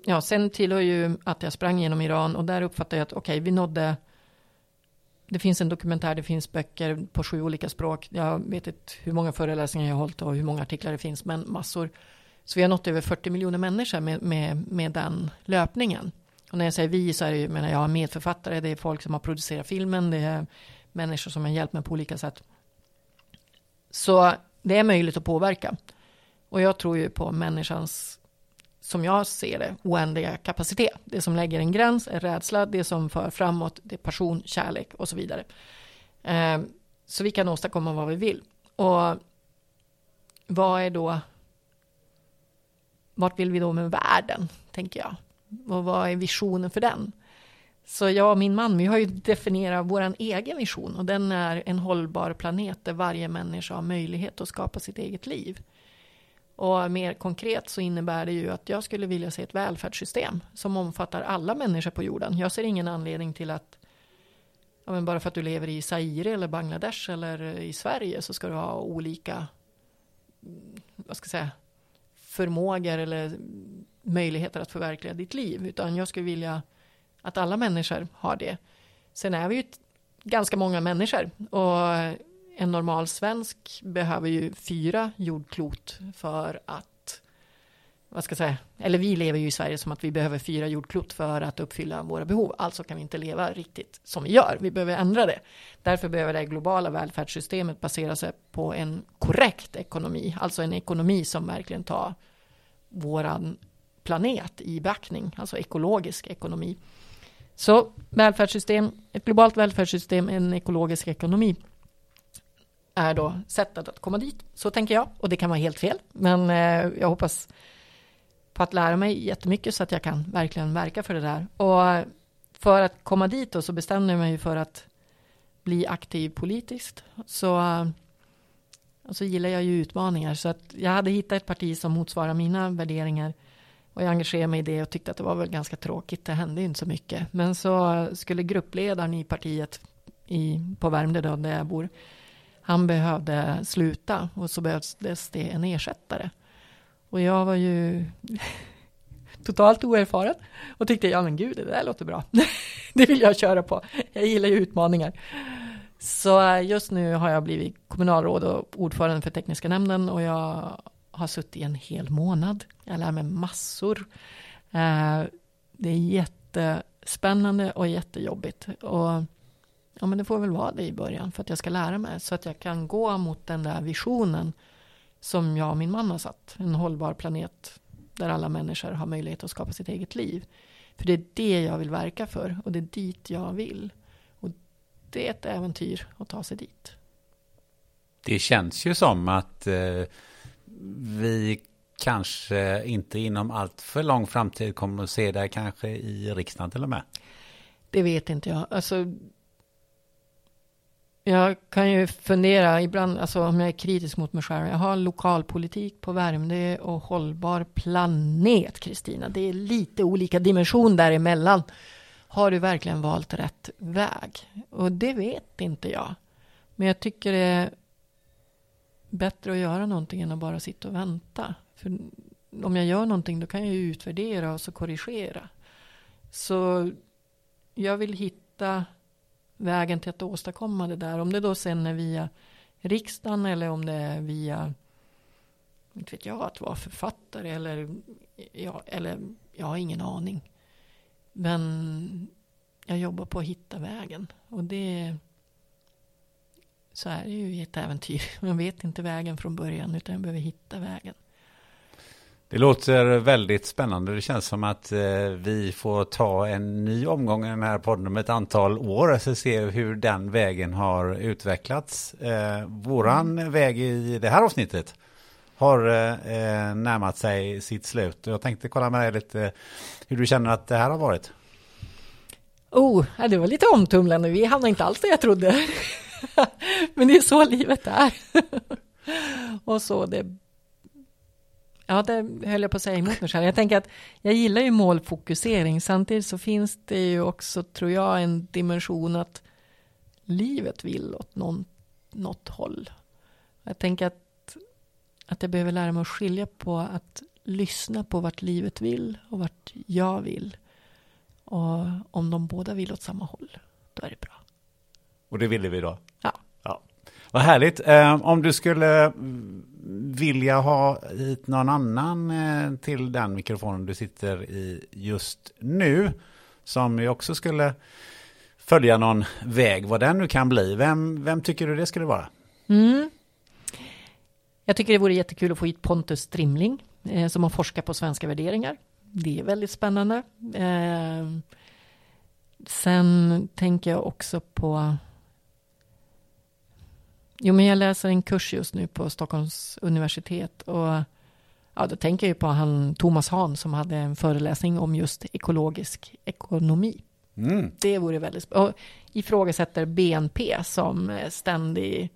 ja, sen tillhör ju att jag sprang genom Iran och där uppfattade jag att okej, okay, vi nådde det finns en dokumentär, det finns böcker på sju olika språk. Jag vet inte hur många föreläsningar jag har hållit och hur många artiklar det finns, men massor. Så vi har nått över 40 miljoner människor med, med, med den löpningen. Och när jag säger vi så är det ju, menar jag, medförfattare, det är folk som har producerat filmen, det är människor som har hjälpt mig på olika sätt. Så det är möjligt att påverka. Och jag tror ju på människans, som jag ser det, oändliga kapacitet. Det som lägger en gräns är rädsla, det som för framåt, det är passion, kärlek och så vidare. Eh, så vi kan åstadkomma vad vi vill. Och vad är då, vart vill vi då med världen, tänker jag? Och vad är visionen för den? Så jag och min man, vi har ju definierat vår egen vision och den är en hållbar planet där varje människa har möjlighet att skapa sitt eget liv. Och mer konkret så innebär det ju att jag skulle vilja se ett välfärdssystem som omfattar alla människor på jorden. Jag ser ingen anledning till att ja, men bara för att du lever i Zaire eller Bangladesh eller i Sverige så ska du ha olika vad ska jag säga, förmågor eller möjligheter att förverkliga ditt liv. Utan jag skulle vilja att alla människor har det. Sen är vi ju ganska många människor och en normal svensk behöver ju fyra jordklot för att, vad ska jag säga, eller vi lever ju i Sverige som att vi behöver fyra jordklot för att uppfylla våra behov. Alltså kan vi inte leva riktigt som vi gör. Vi behöver ändra det. Därför behöver det globala välfärdssystemet basera sig på en korrekt ekonomi, alltså en ekonomi som verkligen tar våran planet i beaktning, alltså ekologisk ekonomi. Så välfärdssystem, ett globalt välfärdssystem, en ekologisk ekonomi är då sättet att komma dit. Så tänker jag, och det kan vara helt fel, men eh, jag hoppas på att lära mig jättemycket så att jag kan verkligen verka för det där. Och för att komma dit då så bestämde jag mig för att bli aktiv politiskt. Så, och så gillar jag ju utmaningar. Så att jag hade hittat ett parti som motsvarar mina värderingar. Och jag engagerade mig i det och tyckte att det var väl ganska tråkigt. Det hände ju inte så mycket. Men så skulle gruppledaren i partiet i, på Värmdö då, där jag bor. Han behövde sluta och så behövdes det en ersättare. Och jag var ju totalt oerfaren och tyckte, ja men gud, det där låter bra. det vill jag köra på. Jag gillar ju utmaningar. Så eh, just nu har jag blivit kommunalråd och ordförande för tekniska nämnden och jag har suttit i en hel månad. Jag lär mig massor. Eh, det är jättespännande och jättejobbigt. Och ja, men det får väl vara det i början för att jag ska lära mig så att jag kan gå mot den där visionen som jag och min man har satt. En hållbar planet där alla människor har möjlighet att skapa sitt eget liv. För det är det jag vill verka för och det är dit jag vill. Och det är ett äventyr att ta sig dit. Det känns ju som att eh, vi kanske inte inom allt för lång framtid kommer att se det kanske i riksdagen till och med. Det vet inte jag. Alltså, jag kan ju fundera ibland, alltså om jag är kritisk mot mig själv. Jag har lokalpolitik på Värmdö och hållbar planet, Kristina. Det är lite olika dimension däremellan. Har du verkligen valt rätt väg? Och det vet inte jag. Men jag tycker det är bättre att göra någonting än att bara sitta och vänta. För om jag gör någonting då kan jag ju utvärdera och så korrigera. Så jag vill hitta vägen till att åstadkomma det där. Om det då sen är via riksdagen eller om det är via, inte vet jag, att vara författare eller, ja, eller jag har ingen aning. Men jag jobbar på att hitta vägen och det så är det ju i ett äventyr. Man vet inte vägen från början utan jag behöver hitta vägen. Det låter väldigt spännande. Det känns som att eh, vi får ta en ny omgång i den här podden om ett antal år. Så se hur den vägen har utvecklats. Eh, våran väg i det här avsnittet har eh, eh närmat sig sitt slut. Jag tänkte kolla med dig lite eh, hur du känner att det här har varit. Oh, det var lite omtumlande. Vi hamnade inte alls där jag trodde. Men det är så livet är. Och så det Ja, det höll jag på att säga emot mig själv. Jag tänker att jag gillar ju målfokusering. Samtidigt så finns det ju också, tror jag, en dimension att livet vill åt någon, något håll. Jag tänker att, att jag behöver lära mig att skilja på att lyssna på vart livet vill och vart jag vill. Och om de båda vill åt samma håll, då är det bra. Och det ville vi då? Ja. ja. Vad härligt. Eh, om du skulle vilja ha hit någon annan eh, till den mikrofonen du sitter i just nu, som ju också skulle följa någon väg, vad den nu kan bli. Vem, vem tycker du det skulle vara? Mm. Jag tycker det vore jättekul att få hit Pontus Strimling, eh, som har forskat på svenska värderingar. Det är väldigt spännande. Eh, sen tänker jag också på Jo, men jag läser en kurs just nu på Stockholms universitet och ja, då tänker jag på han Thomas Hahn som hade en föreläsning om just ekologisk ekonomi. Mm. Det vore väldigt spännande. Och ifrågasätter BNP som ständig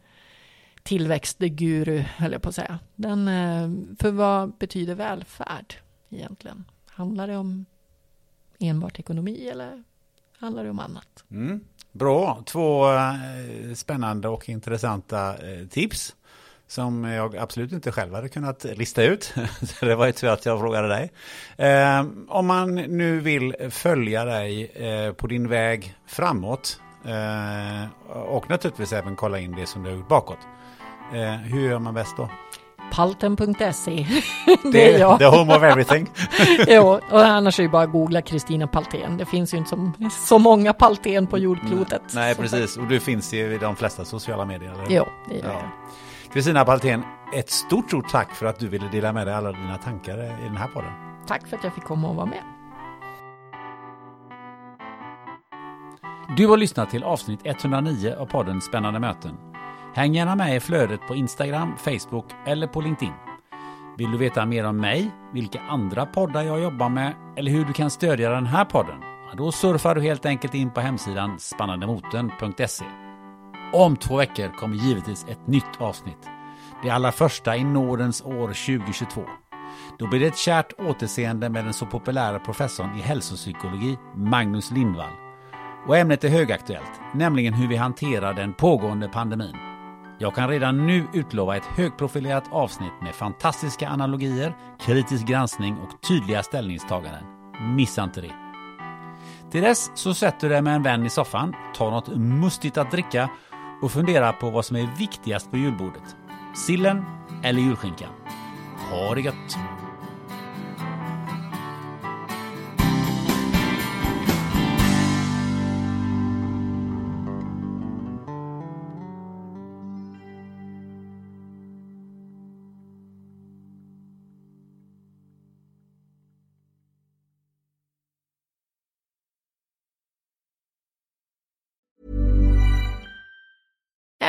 tillväxtguru, höll jag på att säga. Den, eh, för vad betyder välfärd egentligen? Handlar det om enbart ekonomi eller handlar det om annat? Mm. Bra, två eh, spännande och intressanta eh, tips som jag absolut inte själv hade kunnat lista ut. det var ju tur att jag frågade dig. Eh, om man nu vill följa dig eh, på din väg framåt eh, och naturligtvis även kolla in det som du har gjort bakåt. Eh, hur gör man bäst då? Palten.se. det, det är jag. The home of everything. jo, och annars är det bara att googla Kristina Palten. Det finns ju inte så, så många Palten på jordklotet. Nej, precis. Och du finns ju i de flesta sociala medier. Eller? Jo, det gör jag. Kristina Palten, ett stort, stort tack för att du ville dela med dig alla dina tankar i den här podden. Tack för att jag fick komma och vara med. Du har lyssnat till avsnitt 109 av podden Spännande möten. Häng gärna med i flödet på Instagram, Facebook eller på LinkedIn. Vill du veta mer om mig, vilka andra poddar jag jobbar med eller hur du kan stödja den här podden? Då surfar du helt enkelt in på hemsidan spannandemoten.se. Om två veckor kommer givetvis ett nytt avsnitt. Det allra första i nådens år 2022. Då blir det ett kärt återseende med den så populära professorn i hälsopsykologi Magnus Lindvall. Och ämnet är högaktuellt, nämligen hur vi hanterar den pågående pandemin. Jag kan redan nu utlova ett högprofilerat avsnitt med fantastiska analogier, kritisk granskning och tydliga ställningstaganden. Missa inte det! Till dess så sätter du dig med en vän i soffan, tar något mustigt att dricka och funderar på vad som är viktigast på julbordet. Sillen eller julskinkan? Ha det gött!